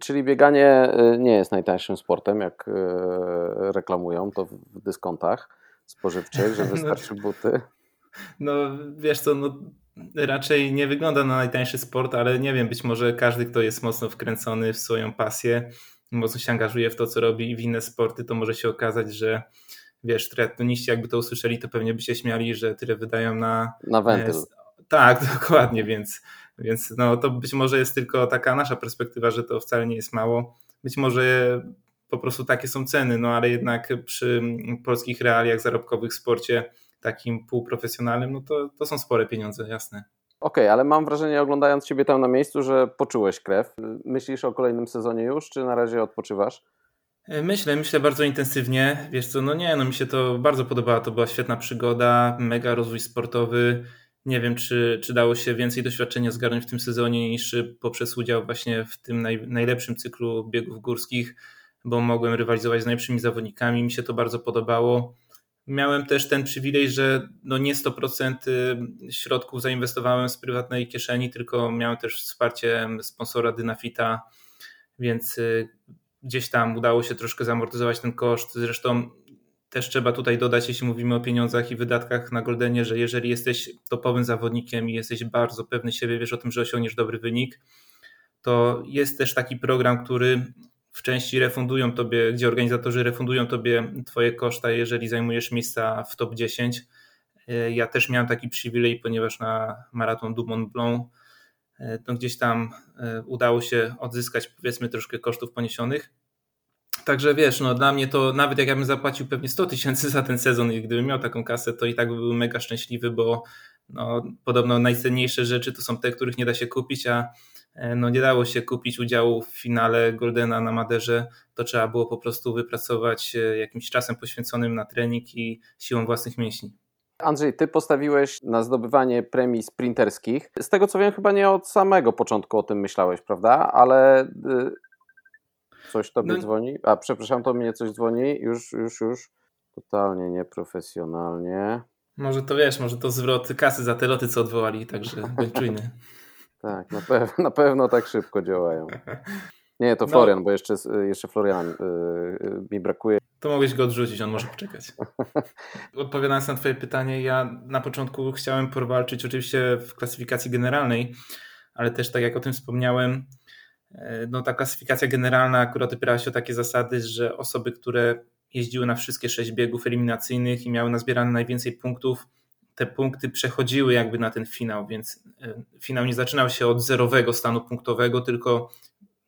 czyli bieganie e, nie jest najtańszym sportem, jak e, reklamują to w dyskontach spożywczych, że no wystarczy buty. No wiesz co, no, raczej nie wygląda na najtańszy sport, ale nie wiem, być może każdy, kto jest mocno wkręcony w swoją pasję, mocno się angażuje w to, co robi i w inne sporty, to może się okazać, że wiesz, triatloniści jakby to usłyszeli, to pewnie by się śmiali, że tyle wydają na... Na wentyl. Tak, dokładnie, więc więc no, to być może jest tylko taka nasza perspektywa, że to wcale nie jest mało. Być może po prostu takie są ceny, no ale jednak przy polskich realiach zarobkowych w sporcie takim półprofesjonalnym, no to, to są spore pieniądze, jasne. Okej, okay, ale mam wrażenie, oglądając Ciebie tam na miejscu, że poczułeś krew. Myślisz o kolejnym sezonie już, czy na razie odpoczywasz? Myślę, myślę bardzo intensywnie. Wiesz co, no nie, no mi się to bardzo podobało. To była świetna przygoda, mega rozwój sportowy. Nie wiem, czy, czy dało się więcej doświadczenia zgarnąć w tym sezonie niż poprzez udział właśnie w tym naj, najlepszym cyklu biegów górskich, bo mogłem rywalizować z najlepszymi zawodnikami. Mi się to bardzo podobało. Miałem też ten przywilej, że no nie 100% y, środków zainwestowałem z prywatnej kieszeni, tylko miałem też wsparcie sponsora Dynafita, więc y, gdzieś tam udało się troszkę zamortyzować ten koszt. Zresztą też trzeba tutaj dodać, jeśli mówimy o pieniądzach i wydatkach na Goldenie, że jeżeli jesteś topowym zawodnikiem i jesteś bardzo pewny siebie, wiesz o tym, że osiągniesz dobry wynik, to jest też taki program, który w części refundują tobie, gdzie organizatorzy refundują tobie twoje koszta, jeżeli zajmujesz miejsca w top 10. Ja też miałem taki przywilej, ponieważ na maraton du Mont Blanc to gdzieś tam e, udało się odzyskać powiedzmy troszkę kosztów poniesionych Także wiesz, no dla mnie to nawet jak ja bym zapłacił pewnie 100 tysięcy za ten sezon i gdybym miał taką kasę, to i tak by był mega szczęśliwy, bo no, podobno najcenniejsze rzeczy to są te, których nie da się kupić, a e, no, nie dało się kupić udziału w finale Goldena na Maderze, to trzeba było po prostu wypracować e, jakimś czasem poświęconym na trening i siłą własnych mięśni. Andrzej, ty postawiłeś na zdobywanie premii sprinterskich. Z tego co wiem, chyba nie od samego początku o tym myślałeś, prawda? Ale y, Coś tobie no... dzwoni? A, przepraszam, to mnie coś dzwoni. Już, już, już. Totalnie nieprofesjonalnie. Może to wiesz, może to zwrot kasy za te loty, co odwołali, także bądź czujny. tak, na, pew na pewno tak szybko działają. Nie, to no. Florian, no. bo jeszcze, jeszcze Florian yy, mi brakuje. To mogłeś go odrzucić, on może poczekać. Odpowiadając na Twoje pytanie, ja na początku chciałem powalczyć oczywiście w klasyfikacji generalnej, ale też tak jak o tym wspomniałem, no ta klasyfikacja generalna akurat opierała się o takie zasady, że osoby, które jeździły na wszystkie sześć biegów eliminacyjnych i miały nazbierane najwięcej punktów, te punkty przechodziły jakby na ten finał, więc e, finał nie zaczynał się od zerowego stanu punktowego, tylko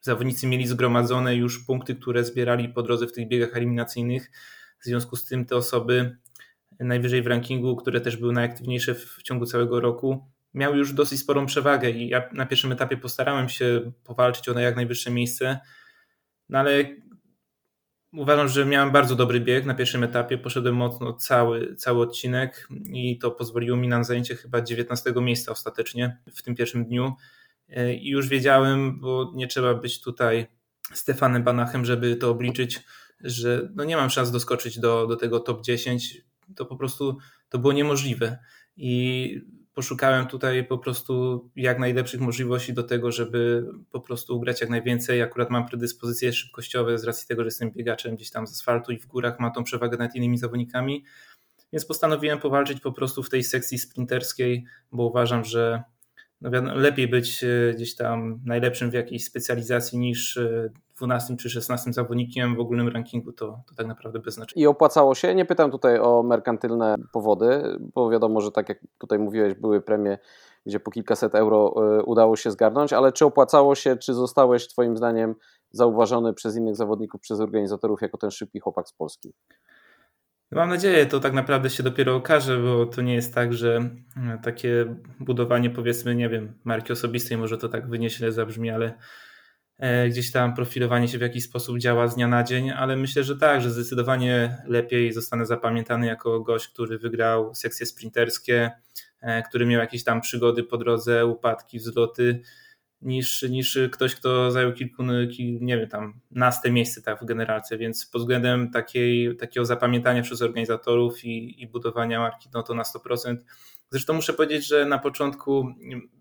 zawodnicy mieli zgromadzone już punkty, które zbierali po drodze w tych biegach eliminacyjnych. W związku z tym te osoby najwyżej w rankingu, które też były najaktywniejsze w ciągu całego roku, miały już dosyć sporą przewagę i ja na pierwszym etapie postarałem się powalczyć o jak najwyższe miejsce, no ale uważam, że miałem bardzo dobry bieg na pierwszym etapie, poszedłem mocno cały, cały odcinek i to pozwoliło mi na zajęcie chyba 19 miejsca ostatecznie w tym pierwszym dniu i już wiedziałem, bo nie trzeba być tutaj Stefanem Banachem, żeby to obliczyć, że no nie mam szans doskoczyć do, do tego top 10. To po prostu to było niemożliwe. I poszukałem tutaj po prostu jak najlepszych możliwości do tego, żeby po prostu ugrać jak najwięcej. Akurat mam predyspozycje szybkościowe z racji tego, że jestem biegaczem gdzieś tam z asfaltu i w górach mam tą przewagę nad innymi zawodnikami. Więc postanowiłem powalczyć po prostu w tej sekcji sprinterskiej, bo uważam, że no lepiej być e, gdzieś tam najlepszym w jakiejś specjalizacji niż 12 e, czy 16 zawodnikiem w ogólnym rankingu, to, to tak naprawdę bez znaczenia. I opłacało się? Nie pytam tutaj o merkantylne powody, bo wiadomo, że tak jak tutaj mówiłeś, były premie, gdzie po kilkaset euro e, udało się zgarnąć, ale czy opłacało się, czy zostałeś Twoim zdaniem zauważony przez innych zawodników, przez organizatorów jako ten szybki chłopak z Polski? Mam nadzieję, to tak naprawdę się dopiero okaże, bo to nie jest tak, że e, takie budowanie, powiedzmy, nie wiem, marki osobistej, może to tak wynieśle zabrzmi, ale gdzieś tam profilowanie się w jakiś sposób działa z dnia na dzień, ale myślę, że tak, że zdecydowanie lepiej zostanę zapamiętany jako gość, który wygrał sekcje sprinterskie, e, który miał jakieś tam przygody po drodze, upadki, wzloty niż, niż ktoś, kto zajął kilku, nie wiem, tam naste miejsce tak, w generacji, więc pod względem takiej, takiego zapamiętania przez organizatorów i, i budowania marki, no to na 100%. Zresztą muszę powiedzieć, że na początku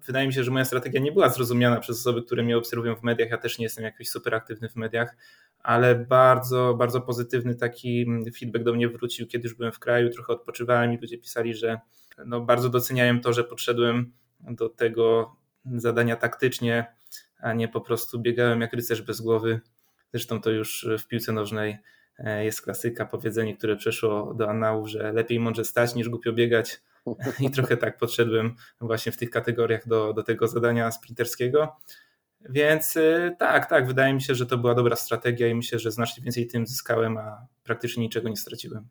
wydaje mi się, że moja strategia nie była zrozumiana przez osoby, które mnie obserwują w mediach. Ja też nie jestem jakoś super aktywny w mediach, ale bardzo, bardzo pozytywny taki feedback do mnie wrócił, kiedy już byłem w kraju, trochę odpoczywałem i ludzie pisali, że no, bardzo doceniają to, że podszedłem do tego zadania taktycznie, a nie po prostu biegałem jak rycerz bez głowy. Zresztą to już w piłce nożnej e, jest klasyka, powiedzenie, które przeszło do annałów, że lepiej mądrze stać niż głupio biegać. I trochę tak podszedłem właśnie w tych kategoriach do, do tego zadania sprinterskiego. Więc e, tak, tak, wydaje mi się, że to była dobra strategia i myślę, że znacznie więcej tym zyskałem, a praktycznie niczego nie straciłem.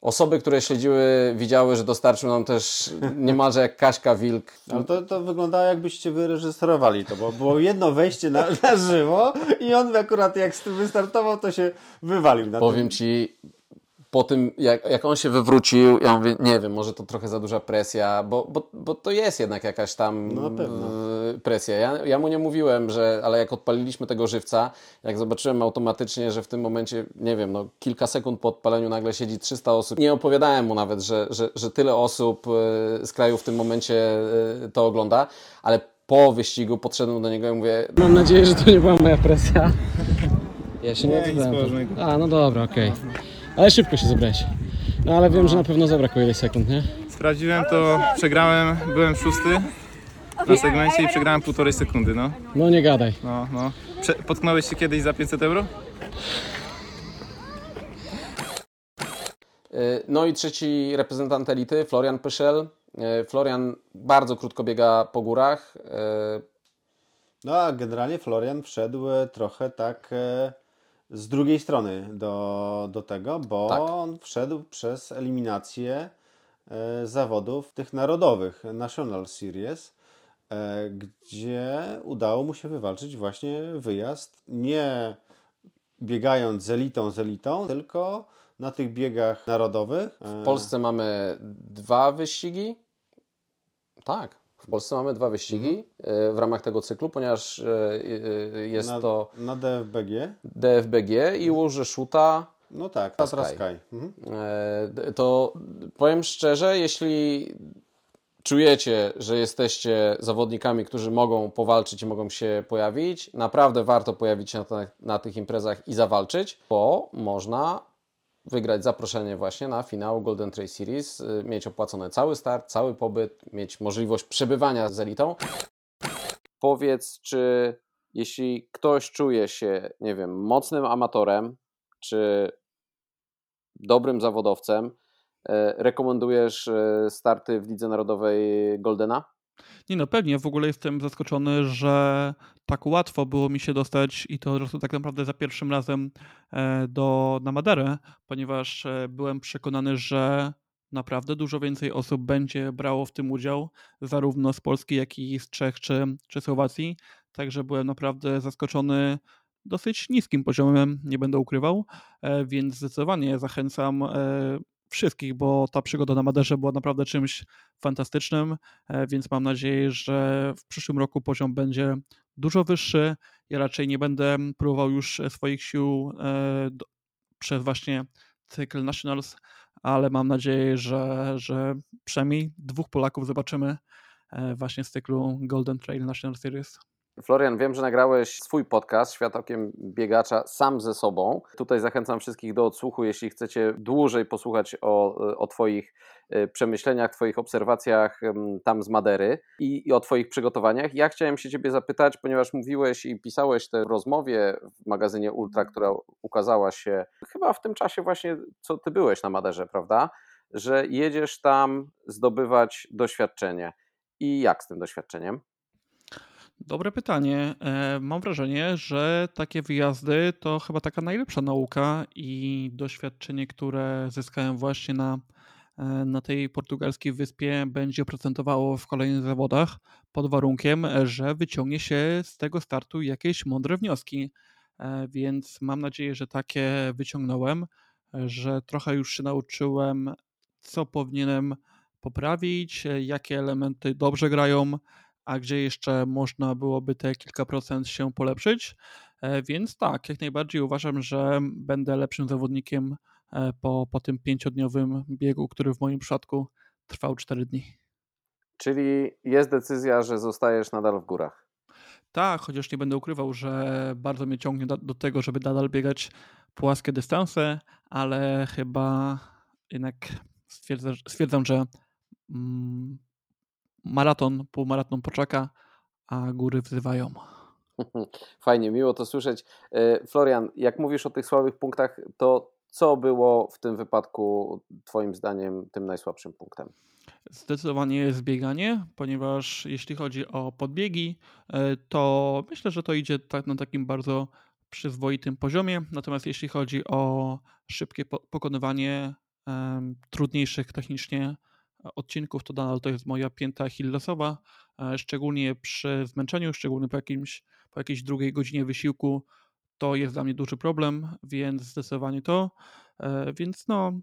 Osoby, które śledziły, widziały, że dostarczył nam też niemalże jak Kaśka Wilk. Ale to, to wyglądało jakbyście wyreżyserowali to, bo było jedno wejście na, na żywo i on akurat jak wystartował, to się wywalił. Na Powiem tym. Ci, po tym, jak, jak on się wywrócił, ja mówię, nie wiem, może to trochę za duża presja, bo, bo, bo to jest jednak jakaś tam no, presja. Ja, ja mu nie mówiłem, że, ale jak odpaliliśmy tego żywca, jak zobaczyłem automatycznie, że w tym momencie, nie wiem, no, kilka sekund po odpaleniu nagle siedzi 300 osób, nie opowiadałem mu nawet, że, że, że tyle osób e, z kraju w tym momencie e, to ogląda, ale po wyścigu podszedłem do niego i mówię... Mam nadzieję, że to nie była moja presja. Ja się nie, nie A, no dobra, okej. Okay. Ale szybko się zebrałeś. No ale wiem, że na pewno zabrakło ileś sekund, nie? Sprawdziłem to, przegrałem, byłem szósty na segmencie i przegrałem półtorej sekundy, no. No nie gadaj. No, no. Prze potknąłeś się kiedyś za 500 euro? Y, no i trzeci reprezentant elity, Florian Pyszel. Y, Florian bardzo krótko biega po górach. Y, no a generalnie Florian wszedł trochę tak z drugiej strony do, do tego, bo tak. on wszedł przez eliminację e, zawodów tych narodowych, National Series, e, gdzie udało mu się wywalczyć właśnie wyjazd nie biegając z elitą, z elitą, tylko na tych biegach narodowych. W Polsce mamy dwa wyścigi. Tak, w Polsce mamy dwa wyścigi mhm. w ramach tego cyklu, ponieważ e, e, jest na, to na DFBG. DFBG i Łuży Szuta. No tak, Tatra Sky. Sky. Mhm. To powiem szczerze, jeśli czujecie, że jesteście zawodnikami, którzy mogą powalczyć i mogą się pojawić, naprawdę warto pojawić się na, na tych imprezach i zawalczyć, bo można wygrać zaproszenie właśnie na finał Golden Trail Series, y, mieć opłacony cały start, cały pobyt, mieć możliwość przebywania z elitą. Powiedz, czy jeśli ktoś czuje się, nie wiem, mocnym amatorem, czy dobrym zawodowcem, e, rekomendujesz e, starty w Lidze Narodowej Goldena? Nie no, pewnie. W ogóle jestem zaskoczony, że tak łatwo było mi się dostać i to tak naprawdę za pierwszym razem e, do, na Maderę, ponieważ byłem przekonany, że naprawdę dużo więcej osób będzie brało w tym udział, zarówno z Polski, jak i z Czech czy, czy Słowacji. Także byłem naprawdę zaskoczony dosyć niskim poziomem, nie będę ukrywał, e, więc zdecydowanie zachęcam e, wszystkich, bo ta przygoda na Maderze była naprawdę czymś fantastycznym, e, więc mam nadzieję, że w przyszłym roku poziom będzie dużo wyższy. Ja raczej nie będę próbował już swoich sił przez właśnie cykl Nationals, ale mam nadzieję, że, że przynajmniej dwóch Polaków zobaczymy właśnie z cyklu Golden Trail National Series. Florian, wiem, że nagrałeś swój podcast Świat Okiem Biegacza sam ze sobą. Tutaj zachęcam wszystkich do odsłuchu, jeśli chcecie dłużej posłuchać o, o Twoich e, przemyśleniach, Twoich obserwacjach tam z Madery i, i, o Twoich przygotowaniach. Ja chciałem się Ciebie zapytać, ponieważ mówiłeś i pisałeś tę rozmowie w magazynie Ultra, która ukazała się chyba w tym czasie właśnie, co Ty byłeś na Maderze, prawda? Że jedziesz tam zdobywać doświadczenie. I jak z tym doświadczeniem? Dobre pytanie. E, mam wrażenie, że takie wyjazdy to chyba taka najlepsza nauka i doświadczenie, które zyskałem właśnie na, e, na tej portugalskiej wyspie, będzie procentowało w kolejnych zawodach pod warunkiem, że wyciągnie się z tego startu jakieś mądre wnioski. E, więc mam nadzieję, że takie wyciągnąłem, że trochę już się nauczyłem, co powinienem poprawić, jakie elementy dobrze grają a gdzie jeszcze można byłoby te kilka procent się polepszyć. E, więc tak, jak najbardziej uważam, że będę lepszym zawodnikiem e, po, po tym pięciodniowym biegu, który w moim przypadku trwał 4 dni. Czyli jest decyzja, że zostajesz nadal w górach. Tak, chociaż nie będę ukrywał, że bardzo mnie ciągnie do, do tego, żeby nadal biegać płaskie dystanse, ale chyba jednak stwierdzam, stwierdzam że mm, maraton, półmaraton poczeka, a góry wzywają. Fajnie, miło to słyszeć. E, Florian, jak mówisz o tych słabych punktach, to co było w tym wypadku Twoim zdaniem tym najsłabszym punktem? Zdecydowanie zbieganie, ponieważ jeśli chodzi o podbiegi, e, to myślę, że to idzie tak na takim bardzo przyzwoitym poziomie. Natomiast jeśli chodzi o szybkie pokonywanie trudniejszych technicznie odcinków, to nadal to jest moja pięta achillesowa, e, szczególnie przy zmęczeniu, szczególnie po, jakimś, po jakiejś drugiej godzinie wysiłku, to jest dla mnie duży problem, więc zdecydowanie to. E, więc no,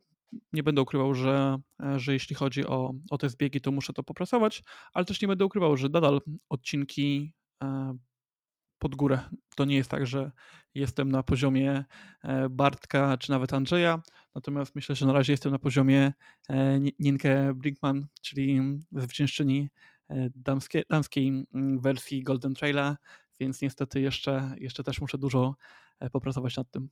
nie będę ukrywał, że, e, że jeśli chodzi o, o te zbiegi, to muszę to popracować, ale też nie będę ukrywał, że nadal odcinki pod górę. To nie jest tak, że jestem na poziomie Bartka czy nawet Andrzeja. Natomiast myślę, że na razie jestem na poziomie e, Ninke Brinkman, czyli zwyciężczyni e, damskiej, damskiej mm, wersji Golden Traila, więc niestety jeszcze, jeszcze też muszę dużo e, popracować nad tym.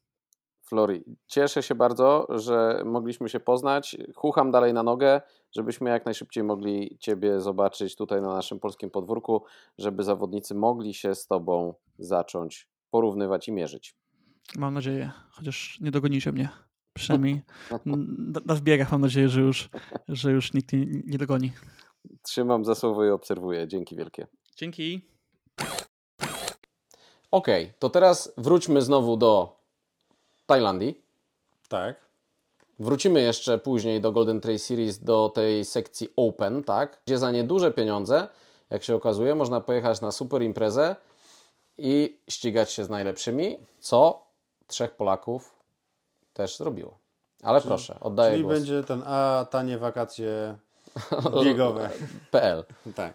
Flori, cieszę się bardzo, że mogliśmy się poznać. Chucham dalej na nogę, żebyśmy jak najszybciej mogli Ciebie zobaczyć tutaj na naszym polskim podwórku, żeby zawodnicy mogli się z Tobą zacząć porównywać i mierzyć. Mam nadzieję, chociaż nie dogonicie mnie. Przynajmniej na zbiegach mam nadzieję, że już, że już nikt nie, nie dogoni. Trzymam za słowo i obserwuję. Dzięki wielkie. Dzięki. Ok, to teraz wróćmy znowu do Tajlandii. Tak. Wrócimy jeszcze później do Golden Trail Series, do tej sekcji Open, tak? Gdzie za nieduże pieniądze, jak się okazuje, można pojechać na super imprezę i ścigać się z najlepszymi, co trzech Polaków też zrobiło. Ale czyli, proszę, oddaję czyli głos. będzie ten A tanie wakacje biegowe. PL. Tak.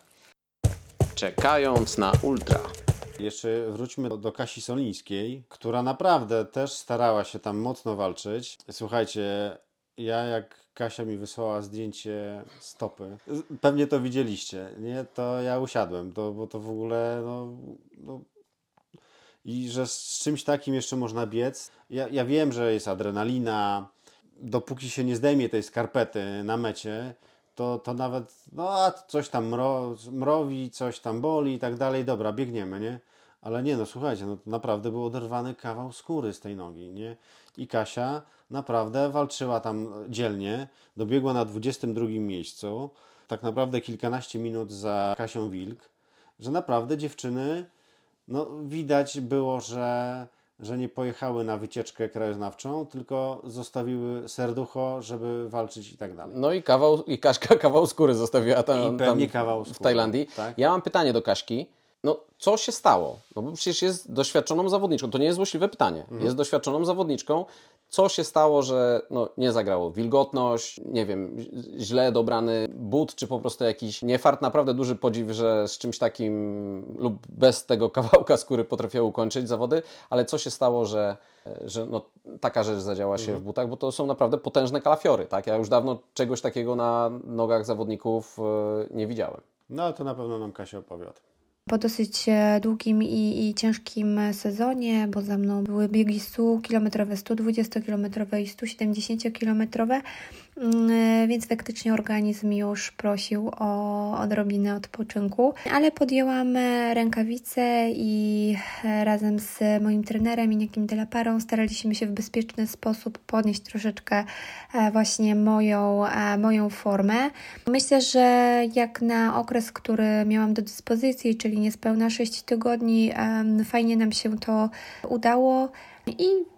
Czekając na ultra. Jeszcze wróćmy do, do Kasi Solińskiej, która naprawdę też starała się tam mocno walczyć. Słuchajcie, ja jak Kasia mi wysłała zdjęcie stopy, pewnie to widzieliście, nie? To ja usiadłem, to, bo to w ogóle, no, no i że z czymś takim jeszcze można biec. Ja, ja wiem, że jest adrenalina, dopóki się nie zdejmie tej skarpety na mecie, to, to nawet, no a coś tam mro, mrowi, coś tam boli i tak dalej, dobra, biegniemy, nie? Ale nie, no słuchajcie, no naprawdę był oderwany kawał skóry z tej nogi, nie? I Kasia naprawdę walczyła tam dzielnie, dobiegła na 22 miejscu, tak naprawdę kilkanaście minut za Kasią Wilk, że naprawdę dziewczyny, no widać było, że, że nie pojechały na wycieczkę krajoznawczą, tylko zostawiły serducho, żeby walczyć i tak dalej. No i kawał, i Kaśka kawał skóry zostawiła tam, I pewnie tam kawał w skóry, Tajlandii. tak. Ja mam pytanie do Kaśki. No, co się stało? No bo przecież jest doświadczoną zawodniczką. To nie jest złośliwe pytanie. Mhm. Jest doświadczoną zawodniczką. Co się stało, że no, nie zagrało? Wilgotność, nie wiem, źle dobrany but, czy po prostu jakiś niefart? Naprawdę duży podziw, że z czymś takim lub bez tego kawałka skóry potrafiła ukończyć zawody, ale co się stało, że, że no, taka rzecz zadziała się Mhm. w butach? Bo to są naprawdę potężne kalafiory. Tak? Ja już dawno czegoś takiego na nogach zawodników e, nie widziałem. No to na pewno nam Kasia opowie o tym. Po dosyć e, długim i, i ciężkim sezonie, bo za mną były biegi 100-kilometrowe, 120-kilometrowe i 170-kilometrowe, mm, e, więc faktycznie organizm już prosił o odrobinę odpoczynku, ale podjęłam e, rękawice i e, razem z moim trenerem Iniakim Delaparą staraliśmy się w bezpieczny sposób podnieść troszeczkę e, właśnie moją, e, moją formę. Myślę, że jak na okres, który miałam do dyspozycji, czyli niespełna 6 tygodni, fajnie nam się to udało i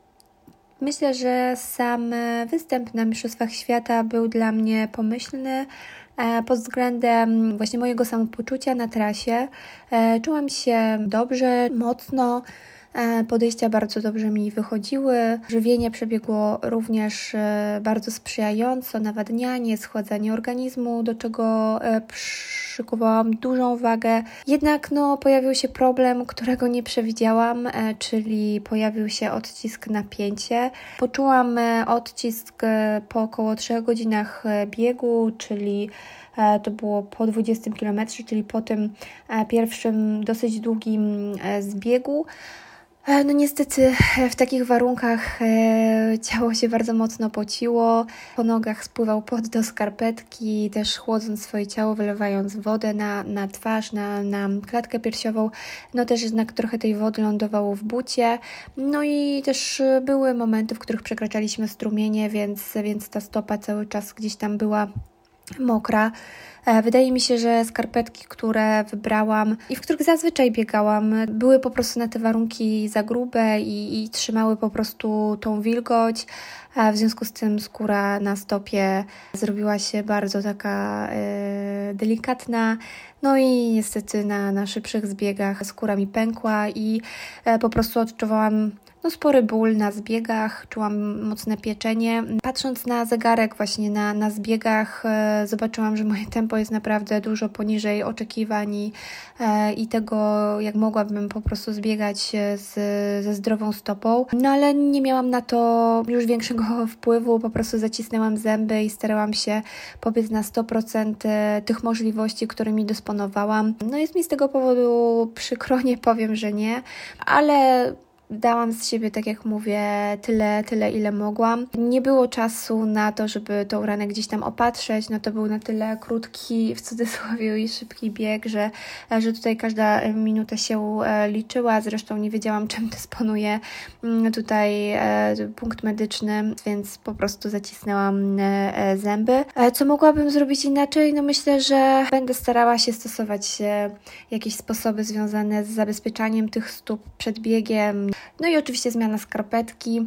myślę, że sam e, występ na Mistrzostwach Świata był dla mnie pomyślny. e, Pod względem właśnie mojego samopoczucia na trasie E, czułam się dobrze, mocno. E, Podejścia bardzo dobrze mi wychodziły. Żywienie przebiegło również e, bardzo sprzyjająco, nawadnianie, schładzanie organizmu, do czego e, przykuwałam dużą wagę. Jednak no, pojawił się problem, którego nie przewidziałam, czyli pojawił się odcisk napięcie. Poczułam odcisk po około 3 godzinach biegu, czyli to było po 20 km, czyli po tym pierwszym dosyć długim zbiegu. E, No niestety e, w takich warunkach e, ciało się bardzo mocno pociło, po nogach spływał pot do skarpetki, też chłodząc swoje ciało, wylewając wodę na, na twarz, na, na klatkę piersiową. No też jednak trochę tej wody lądowało w bucie. No i też były momenty, w których przekraczaliśmy strumienie, więc, więc ta stopa cały czas gdzieś tam była mokra. E, Wydaje mi się, że skarpetki, które wybrałam i w których zazwyczaj biegałam, były po prostu na te warunki za grube i, i trzymały po prostu tą wilgoć. A w związku z tym skóra na stopie zrobiła się bardzo taka e, delikatna. No i niestety na, na szybszych zbiegach skóra mi pękła i e, po prostu odczuwałam no, spory ból na zbiegach, czułam mocne pieczenie. Patrząc na zegarek właśnie na, na zbiegach, e, zobaczyłam, że moje tempo jest naprawdę dużo poniżej oczekiwań i, e, i tego, jak mogłabym po prostu zbiegać e, z, ze zdrową stopą. No ale nie miałam na to już większego wpływu, po prostu zacisnęłam zęby i starałam się pobiec na 100% e, tych możliwości, którymi dysponowałam. No jest mi z tego powodu przykro, nie powiem, że nie, ale Dałam z siebie, tak jak mówię, tyle, tyle, ile mogłam. Nie było czasu na to, żeby tą ranę gdzieś tam opatrzeć. No to był na tyle krótki, w cudzysłowie, i szybki bieg, że, że tutaj każda minuta się e, liczyła. Zresztą nie wiedziałam, czym dysponuje mm, tutaj e, punkt medyczny, więc po prostu zacisnęłam e, zęby. Co mogłabym zrobić inaczej? No myślę, że będę starała się stosować jakieś sposoby związane z zabezpieczaniem tych stóp przed biegiem. No i oczywiście zmiana skarpetki.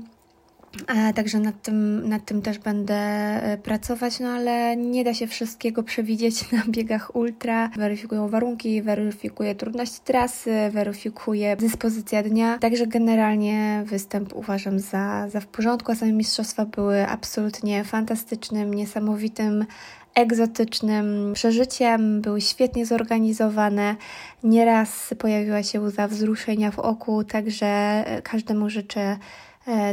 Także nad tym, nad tym też będę e, pracować, no ale nie da się wszystkiego przewidzieć na biegach ultra. Weryfikują warunki, weryfikuje trudność trasy, weryfikuje dyspozycja dnia. Także generalnie występ uważam za, za w porządku, a same mistrzostwa były absolutnie fantastycznym, niesamowitym egzotycznym przeżyciem, były świetnie zorganizowane. Nieraz pojawiła się łza wzruszenia w oku, także e, każdemu życzę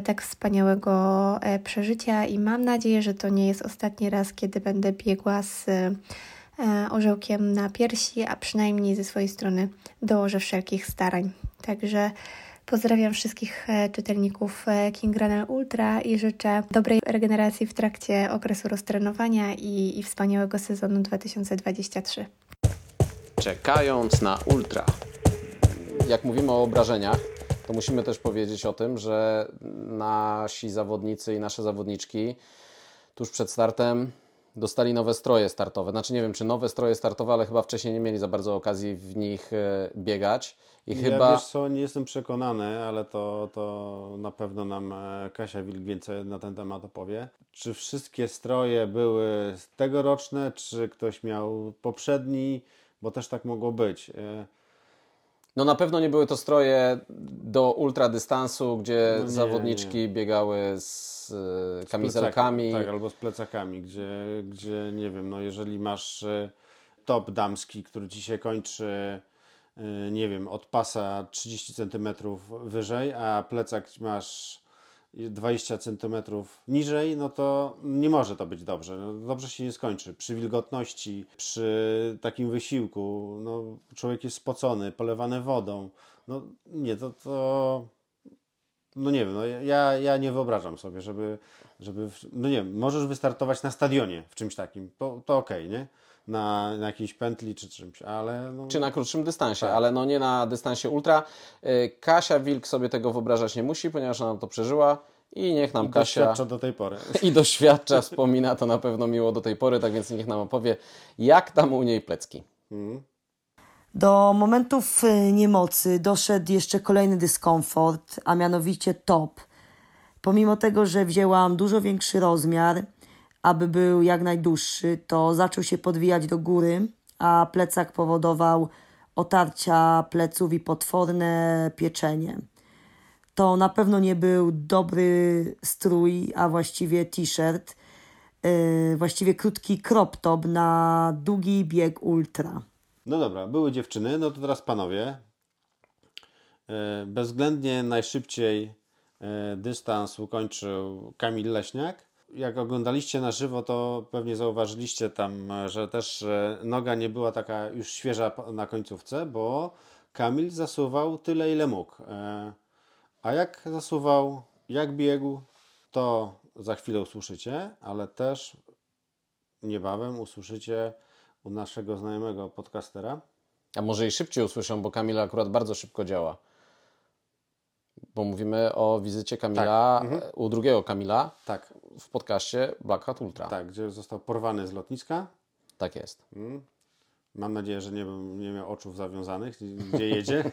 tak wspaniałego przeżycia i mam nadzieję, że to nie jest ostatni raz, kiedy będę biegła z orzełkiem na piersi, a przynajmniej ze swojej strony dołożę wszelkich starań. Także Pozdrawiam wszystkich e, czytelników e, King Runner Ultra i życzę dobrej regeneracji w trakcie okresu roztrenowania i, i wspaniałego sezonu 2023. Czekając na Ultra. Jak mówimy o obrażeniach, to musimy też powiedzieć o tym, że nasi zawodnicy i nasze zawodniczki tuż przed startem dostali nowe stroje startowe. Znaczy nie wiem, czy nowe stroje startowe, ale chyba wcześniej nie mieli za bardzo okazji w nich e, biegać. I ja chyba... wiesz co, nie jestem przekonany, ale to, to na pewno nam e, Kasia Wilk więcej na ten temat opowie. Czy wszystkie stroje były tegoroczne, czy ktoś miał poprzedni, bo też tak mogło być. E, no na pewno nie były to stroje do ultradystansu, gdzie no nie, zawodniczki nie. biegały z e, kamizelkami. Z tak, albo z plecakami, gdzie, gdzie nie wiem, no jeżeli masz top damski, który ci się kończy Y, nie wiem, od pasa 30 cm wyżej, a plecak masz 20 cm niżej, no to nie może to być dobrze. No, dobrze się nie skończy. Przy wilgotności, przy takim wysiłku, no, człowiek jest spocony, polewany wodą. No nie, to, to no nie wiem, no ja, ja nie wyobrażam sobie, żeby, żeby, no nie wiem, możesz wystartować na stadionie w czymś takim, to, to okej, okay, nie? Na, na jakiejś pętli czy czymś, ale... No... Czy na krótszym dystansie, tak. ale no nie na dystansie ultra. Y, Kasia Wilk sobie tego wyobrażać nie musi, ponieważ ona to przeżyła i niech nam I Kasia... doświadcza do tej pory. I doświadcza, wspomina to na pewno miło do tej pory, tak więc niech nam opowie, jak tam u niej plecki. Mhm. Do momentów y, niemocy doszedł jeszcze kolejny dyskomfort, a mianowicie top. Pomimo tego, że wzięłam dużo większy rozmiar, aby był jak najdłuższy, to zaczął się podwijać do góry, a plecak powodował otarcia pleców i potworne pieczenie. To na pewno nie był dobry strój, a właściwie t-shirt, yy, właściwie krótki crop top na długi bieg ultra. No dobra, były dziewczyny, no to teraz panowie. Yy, bezwzględnie najszybciej yy, dystans ukończył Kamil Leśniak jak oglądaliście na żywo, to pewnie zauważyliście tam, że też noga nie była taka już świeża na końcówce, bo Kamil zasuwał tyle, ile mógł. E, a jak zasuwał, jak biegł, to za chwilę usłyszycie, ale też niebawem usłyszycie u naszego znajomego podcastera. A może i szybciej usłyszą, bo Kamil akurat bardzo szybko działa. Bo mówimy o wizycie Kamila, tak. mhm. u drugiego Kamila. Tak w podcaście Black Hat Ultra. Tak, gdzie został porwany z lotniska. Tak jest. Mm. Mam nadzieję, że nie, nie miał oczów zawiązanych, gdzie jedzie.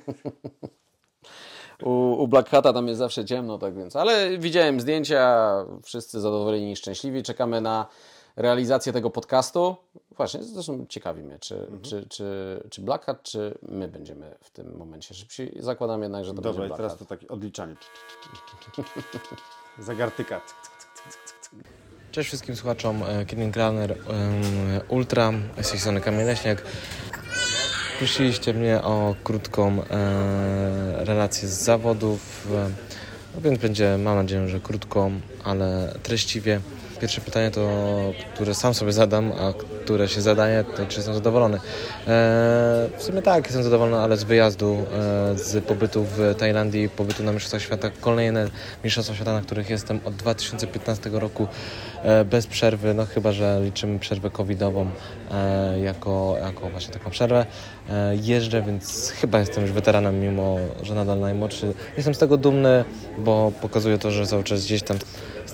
u, u Black Hata tam jest zawsze ciemno, tak więc. Ale widziałem zdjęcia, wszyscy zadowoleni i szczęśliwi. Czekamy na realizację tego podcastu. Właśnie, zresztą ciekawi mnie, czy, mhm. czy, czy, czy Black Hat, czy my będziemy w tym momencie szybsi. Zakładam jednak, że to Dobra, będzie Black teraz to takie odliczanie. Zagartyka. Cześć wszystkim słuchaczom e, Killing Runner Ultra, z tej strony Kamil Leśniak. Prosiliście mnie o krótką e, relację z zawodów, e, no więc będzie, mam nadzieję, że krótką, ale treściwie. Pierwsze pytanie to, które sam sobie zadam, a które się zadaje, to czy jestem zadowolony. E, w sumie tak, jestem zadowolony, ale z wyjazdu, e, z pobytu w Tajlandii, pobytu na Mistrzostwach Świata, kolejne Mistrzostwa Świata, na których jestem od 2015 roku e, bez przerwy, no chyba, że liczymy przerwę covidową jako, jako właśnie taką przerwę. Jeżdżę, więc chyba jestem już weteranem, mimo że nadal najmłodszy. Jestem z tego dumny, bo pokazuje to, że cały czas gdzieś tam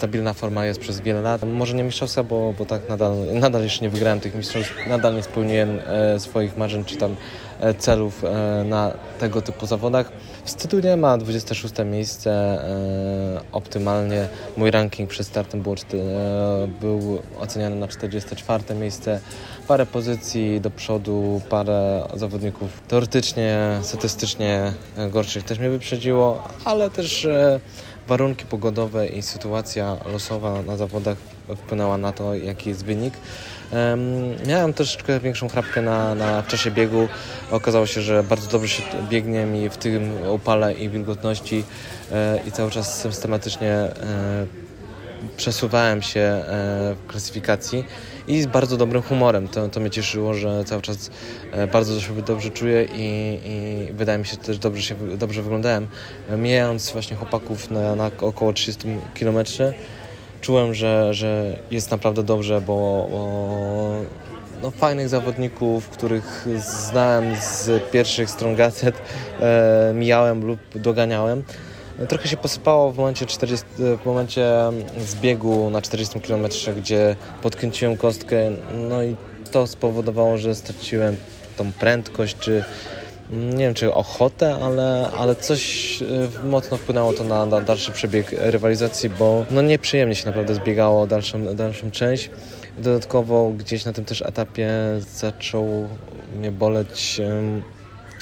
stabilna forma jest przez wiele lat. Może nie mistrzostwa, bo, bo tak nadal, nadal jeszcze nie wygrałem tych mistrzostw, nadal nie spełniłem e, swoich marzeń czy tam e, celów e, na tego typu zawodach. Wstydu nie ma, 26 miejsce e, optymalnie. Mój ranking przed startem był, e, był oceniany na 44 miejsce. Parę pozycji do przodu, parę zawodników teoretycznie, statystycznie gorszych też mnie wyprzedziło, ale też e, warunki pogodowe i sytuacja losowa na zawodach wpłynęła na to, jaki jest wynik. Miałem troszeczkę większą chrapkę na, na czasie biegu. Okazało się, że bardzo dobrze się biegnie mi w tym upale i wilgotności i cały czas systematycznie przesuwałem się w klasyfikacji i z bardzo dobrym humorem. To, to mnie cieszyło, że cały czas e, bardzo się dobrze czuję i, i wydaje mi się, że też dobrze, się, dobrze wyglądałem. Mijając właśnie chłopaków na, na około 30 km, czułem, że, że jest naprawdę dobrze, bo, bo no, fajnych zawodników, których znałem z pierwszych stron gazet, e, mijałem lub doganiałem. Trochę się posypało w momencie, 40, w momencie zbiegu na 40 km, gdzie podkręciłem kostkę, no i to spowodowało, że straciłem tą prędkość, czy nie wiem, czy ochotę, ale, ale coś e, mocno wpłynęło to na, na dalszy przebieg rywalizacji, bo no nieprzyjemnie się naprawdę zbiegało dalszą, dalszą część. Dodatkowo gdzieś na tym też etapie zaczął mnie boleć,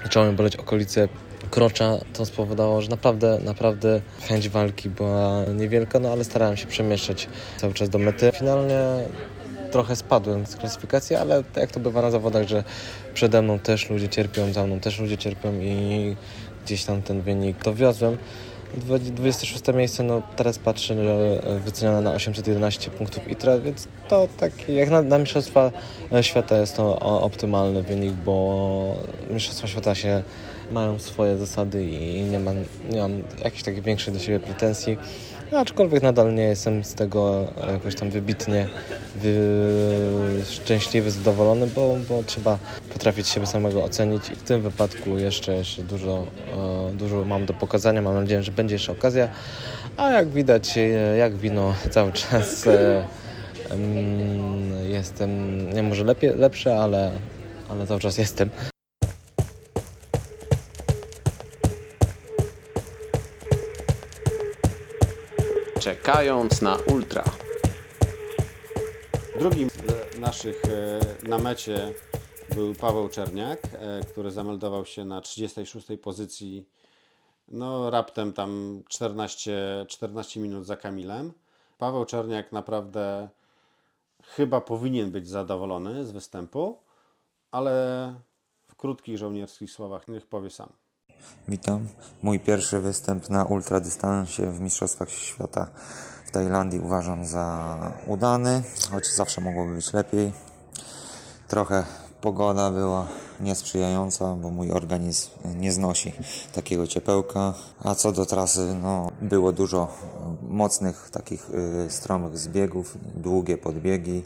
zaczęło mnie boleć okolice krocza, to spowodowało, że naprawdę, naprawdę chęć walki była niewielka, no ale starałem się przemieszczać cały czas do mety. Finalnie trochę spadłem z klasyfikacji, ale jak to bywa na zawodach, że przede mną też ludzie cierpią, za mną też ludzie cierpią i gdzieś tam ten wynik dowiozłem. 26 miejsce, no teraz patrzę, że wycenione na 811 punktów ITRA, więc to tak jak na, na Mistrzostwa Świata jest to optymalny wynik, bo Mistrzostwa Świata się mają swoje zasady i nie mam, nie mam jakichś takich większych do siebie pretensji. No, aczkolwiek nadal nie jestem z tego jakoś tam wybitnie wy... szczęśliwy, zadowolony, bo, bo trzeba potrafić siebie samego ocenić i w tym wypadku jeszcze, jeszcze dużo, e, dużo mam do pokazania. Mam nadzieję, że będzie jeszcze okazja. A jak widać, e, jak wino cały czas e, jestem, nie może lepiej, lepszy, ale, ale cały czas jestem. Czekając na ultra. Drugim z naszych e, na mecie był Paweł Czerniak, e, który zameldował się na 36 pozycji, no raptem tam 14, 14 minut za Kamilem. Paweł Czerniak naprawdę chyba powinien być zadowolony z występu, ale w krótkich żołnierskich słowach niech powie sam. Witam. Mój pierwszy występ na ultradystansie w Mistrzostwach Świata w Tajlandii uważam za udany, choć zawsze mogłoby być lepiej. Trochę pogoda była niesprzyjająca, bo mój organizm nie znosi takiego ciepełka. A co do trasy, no, było dużo mocnych, takich y, stromych zbiegów, długie podbiegi,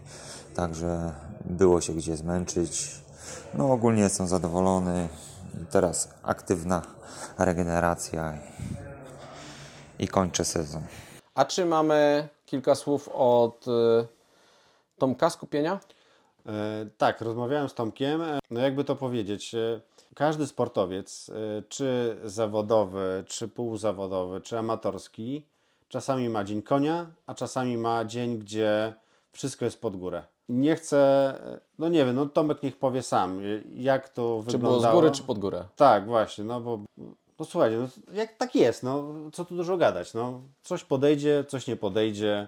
także było się gdzie zmęczyć. No ogólnie jestem zadowolony teraz aktywna regeneracja i, i kończę sezon. A czy mamy kilka słów od y, Tomka Skupienia? E, tak, rozmawiałem z Tomkiem. E, no jakby to powiedzieć, e, każdy sportowiec, e, czy zawodowy, czy półzawodowy, czy amatorski, czasami ma dzień konia, a czasami ma dzień, gdzie wszystko jest pod górę. Nie chcę, no nie wiem, no Tomek niech powie sam, jak to czy wyglądało. Czy było z góry, czy pod górę? Tak, właśnie, no bo, no słuchajcie, no, jak tak jest, no co tu dużo gadać, no coś podejdzie, coś nie podejdzie,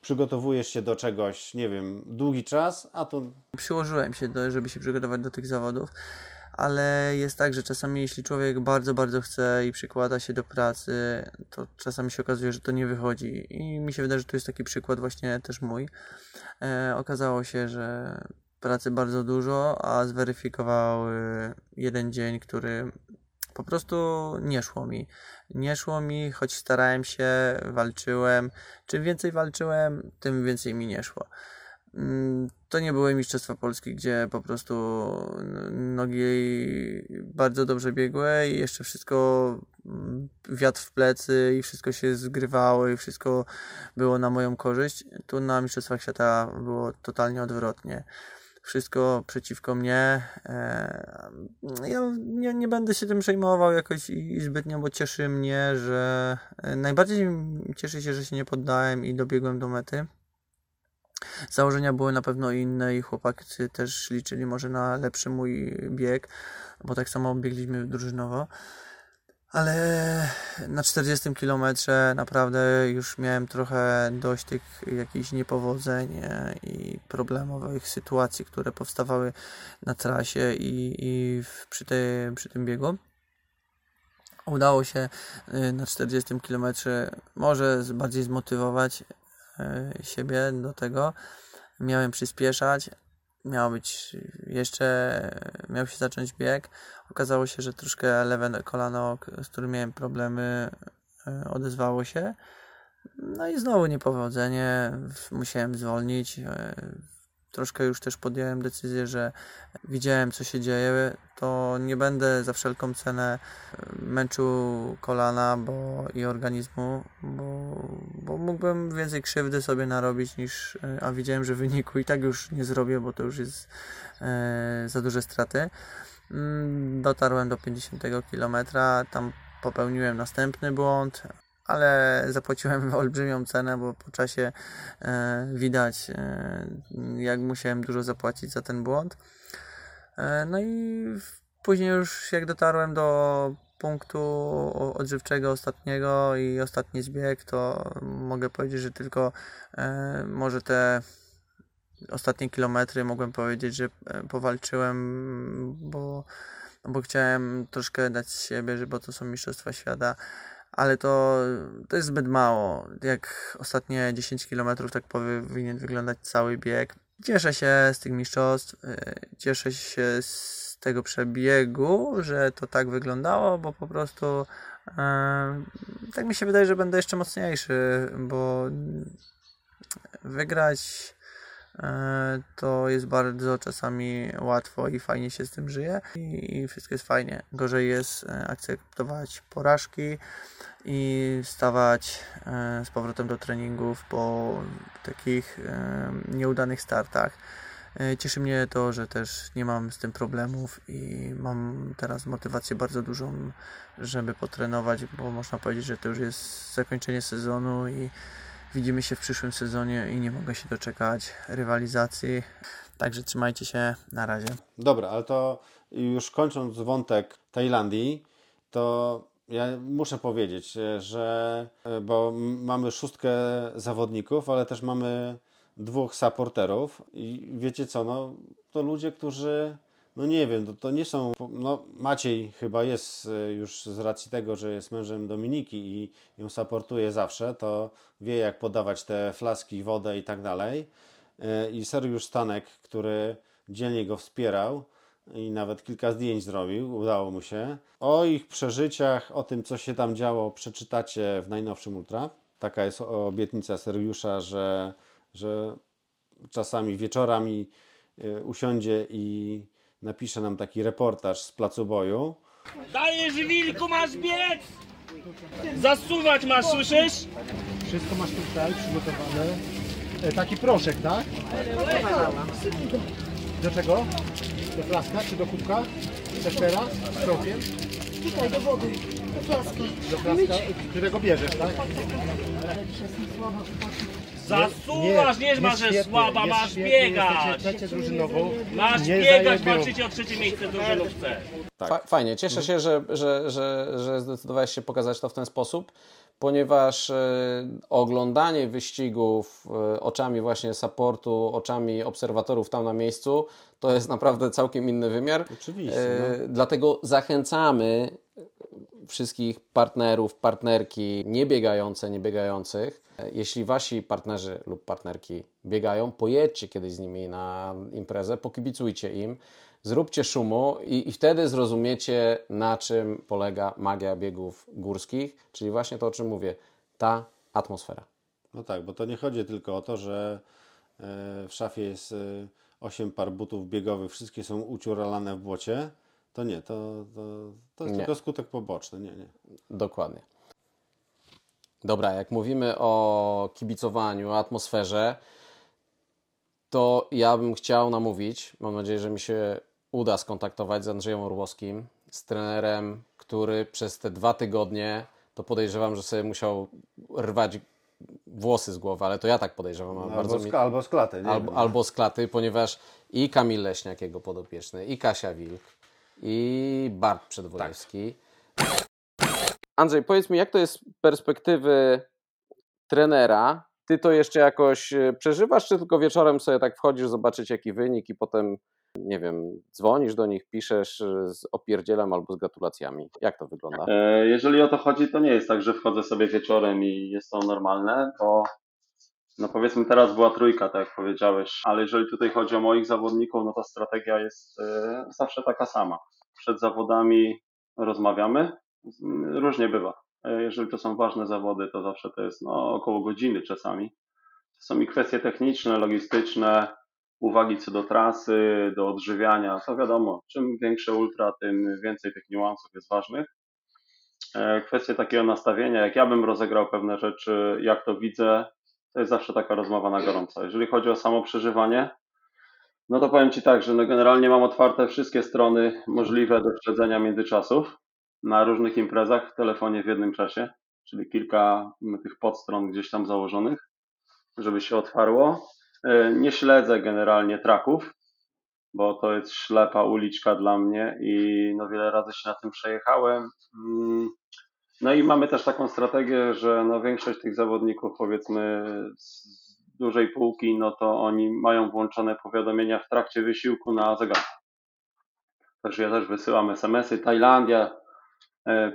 przygotowujesz się do czegoś, nie wiem, długi czas, a to... Przyłożyłem się, do, żeby się przygotować do tych zawodów, ale jest tak, że czasami jeśli człowiek bardzo, bardzo chce i przykłada się do pracy, to czasami się okazuje, że to nie wychodzi. I mi się wydaje, że tu jest taki przykład właśnie też mój. E, okazało się, że pracy bardzo dużo, a zweryfikował jeden dzień, który po prostu nie szło mi. Nie szło mi, choć starałem się, walczyłem. Czym więcej walczyłem, tym więcej mi nie szło. Mm, to nie były Mistrzostwa Polski, gdzie po prostu nogi bardzo dobrze biegły i jeszcze wszystko mm, wiatr w plecy i wszystko się zgrywało i wszystko było na moją korzyść. Tu na Mistrzostwach Świata było totalnie odwrotnie. Wszystko przeciwko mnie. E, ja nie, nie będę się tym przejmował jakoś i zbytnio, bo cieszy mnie, że e, najbardziej cieszę się, że się nie poddałem i dobiegłem do mety. Założenia były na pewno inne i chłopacy też liczyli może na lepszy mój bieg, bo tak samo biegliśmy drużynowo. ale na 40 kilometrze naprawdę już miałem trochę dość tych jakichś niepowodzeń e, i problemowych sytuacji, które powstawały na trasie i, i przy, tej, przy tym biegu. Udało się e, na 40 kilometrze może bardziej zmotywować siebie do tego. Miałem przyspieszać, miał być jeszcze, miał się zacząć bieg. Okazało się, że troszkę lewe kolano, k- z którym miałem problemy, e, odezwało się. No i znowu niepowodzenie, musiałem zwolnić. Troszkę już też podjąłem decyzję, że widziałem co się dzieje, to nie będę za wszelką cenę e, męczył kolana bo, i organizmu, bo, bo mógłbym więcej krzywdy sobie narobić niż, e, a widziałem, że wyniku i tak już nie zrobię, bo to już jest e, za duże straty. Mm, Dotarłem do 50 km, tam popełniłem następny błąd, ale zapłaciłem olbrzymią cenę, bo po czasie e, widać, e, jak musiałem dużo zapłacić za ten błąd. E, no i później już jak dotarłem do punktu odżywczego ostatniego i ostatni zbieg, to mogę powiedzieć, że tylko e, może te ostatnie kilometry mogłem powiedzieć, że e, powalczyłem, bo, bo chciałem troszkę dać siebie, bo to są Mistrzostwa Świata, ale to, to jest zbyt mało. Jak ostatnie 10 kilometrów tak powinien wyglądać cały bieg. Cieszę się z tych mistrzostw, e, cieszę się z tego przebiegu, że to tak wyglądało, bo po prostu e, tak mi się wydaje, że będę jeszcze mocniejszy, bo wygrać to jest bardzo czasami łatwo i fajnie się z tym żyje i, wszystko jest fajnie. Gorzej jest e, akceptować porażki i stawać e, z powrotem do treningów po takich e, nieudanych startach. E, Cieszy mnie to, że też nie mam z tym problemów i mam teraz motywację bardzo dużą, żeby potrenować, bo można powiedzieć, że to już jest zakończenie sezonu i widzimy się w przyszłym sezonie i nie mogę się doczekać rywalizacji. Także trzymajcie się, na razie. Dobra, ale to już kończąc wątek Tajlandii, to ja muszę powiedzieć, że bo mamy szóstkę zawodników, ale też mamy dwóch supporterów i wiecie co, no to ludzie, którzy no nie wiem, to, to nie są, no Maciej chyba jest e, już z racji tego, że jest mężem Dominiki i ją supportuje zawsze, to wie jak podawać te flaski, wodę i tak dalej. E, I Sergiusz Stanek, który dzielnie go wspierał i nawet kilka zdjęć zrobił, udało mu się. O ich przeżyciach, o tym co się tam działo przeczytacie w najnowszym Ultra. Taka jest obietnica Sergiusza, że, że czasami wieczorami e, usiądzie i napisze nam taki reportaż z placu boju. Dajesz wilku, masz biec! Zasuwać masz, słyszysz? Wszystko masz tutaj przygotowane. E, taki proszek, tak? Do czego? Do flaska czy do kubka? Chcesz teraz? Z krokiem? Tutaj do wody, do flaski. Do flaska, którego bierzesz, tak? Zasuwasz, nie, masz, że słaba, jest masz świetnie, biegać! Jesteście trzecie drużynowo. Masz Nie biegać, zajebią. walczycie o trzecie miejsce w drużynówce. Fa- Fajnie, cieszę się, że, że, że, że zdecydowałeś się pokazać to w ten sposób, ponieważ e, oglądanie wyścigów e, oczami właśnie supportu, oczami obserwatorów tam na miejscu, to jest naprawdę całkiem inny wymiar. Oczywiście, E, no. Dlatego zachęcamy wszystkich partnerów, partnerki niebiegające, niebiegających. E, Jeśli wasi partnerzy lub partnerki biegają, pojedźcie kiedyś z nimi na imprezę, pokibicujcie im, zróbcie szumu i, i wtedy zrozumiecie, na czym polega magia biegów górskich, czyli właśnie to, o czym mówię, ta atmosfera. No tak, bo to nie chodzi tylko o to, że e, w szafie jest 8 par butów biegowych, wszystkie są uciuralane w błocie. To nie, to, to, to jest Nie. tylko skutek poboczny. Nie, nie. Dokładnie. Dobra, jak mówimy o kibicowaniu, o atmosferze, to ja bym chciał namówić, mam nadzieję, że mi się uda skontaktować z Andrzejem Orłowskim, z trenerem, który przez te dwa tygodnie, to podejrzewam, że sobie musiał rwać włosy z głowy, ale to ja tak podejrzewam. Albo bardzo z- mi- albo z klaty, nie Albo, albo z klaty, ponieważ i Kamil Leśniak, jego podopieczny, i Kasia Wilk, i Bart Przedwojewski. Andrzej, powiedz mi, jak to jest z perspektywy trenera? Ty to jeszcze jakoś e, przeżywasz, czy tylko wieczorem sobie tak wchodzisz, zobaczyć jaki wynik i potem, nie wiem, dzwonisz do nich, piszesz e, z opierdzielem albo z gratulacjami? Jak to wygląda? E, jeżeli o to chodzi, to nie jest tak, że wchodzę sobie wieczorem i jest to normalne, bo no powiedzmy teraz była trójka, tak jak powiedziałeś, ale jeżeli tutaj chodzi o moich zawodników, no to strategia jest zawsze taka sama. Przed zawodami rozmawiamy, różnie bywa. Jeżeli to są ważne zawody, to zawsze to jest no, około godziny czasami. To są i kwestie techniczne, logistyczne, uwagi co do trasy, do odżywiania. To wiadomo, czym większe ultra, tym więcej tych niuansów jest ważnych. E, kwestie takiego nastawienia, jak ja bym rozegrał pewne rzeczy, jak to widzę, to jest zawsze taka rozmowa na gorąco. Jeżeli chodzi o samo przeżywanie, no to powiem Ci tak, że no generalnie mam otwarte wszystkie strony możliwe do śledzenia międzyczasów na różnych imprezach w telefonie w jednym czasie, czyli kilka tych podstron gdzieś tam założonych, żeby się otwarło. E, nie śledzę generalnie traków, bo to jest ślepa uliczka dla mnie i no wiele razy się na tym przejechałem. No i mamy też taką strategię, że no większość tych zawodników powiedzmy z dużej półki, no to oni mają włączone powiadomienia w trakcie wysiłku na zegarze. Także ja też wysyłam SMS-y. Tajlandia,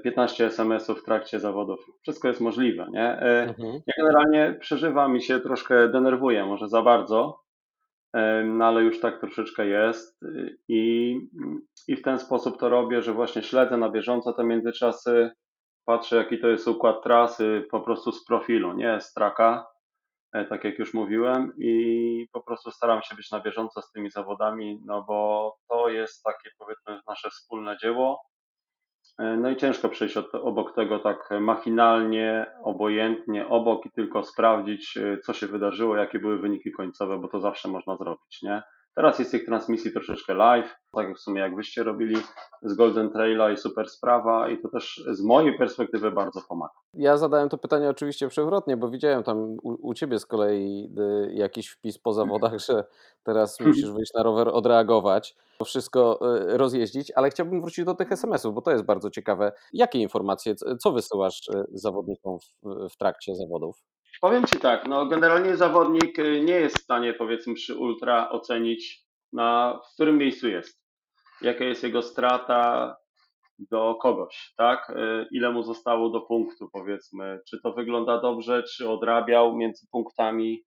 15 e, SMS-ów w trakcie zawodów. Wszystko jest możliwe, nie? E, mhm. Ja generalnie przeżywam i się troszkę denerwuję, może za bardzo, e, no ale już tak troszeczkę jest i, i w ten sposób to robię, że właśnie śledzę na bieżąco te międzyczasy, patrzę jaki to jest układ trasy po prostu z profilu, nie z traka, tak jak już mówiłem i po prostu staram się być na bieżąco z tymi zawodami, no bo to jest takie powiedzmy nasze wspólne dzieło, E, no i ciężko przejść od, obok tego tak machinalnie, obojętnie, obok i tylko sprawdzić, e, co się wydarzyło, jakie były wyniki końcowe, bo to zawsze można zrobić, nie? Teraz jest tych transmisji troszeczkę live, tak w sumie jak wyście robili z Golden Traila i super sprawa i to też z mojej perspektywy bardzo pomaga. Ja zadałem to pytanie oczywiście przewrotnie, bo widziałem tam u, u Ciebie z kolei y, jakiś wpis po zawodach, że teraz musisz wyjść na rower, odreagować, wszystko y, rozjeździć, ale chciałbym wrócić do tych SMS-ów, bo to jest bardzo ciekawe. Jakie informacje, co wysyłasz y, zawodnikom w, w trakcie zawodów? Powiem Ci tak, no generalnie zawodnik y, nie jest w stanie powiedzmy przy ultra ocenić na w którym miejscu jest, jaka jest jego strata do kogoś, tak? Y, ile mu zostało do punktu powiedzmy, czy to wygląda dobrze, czy odrabiał między punktami,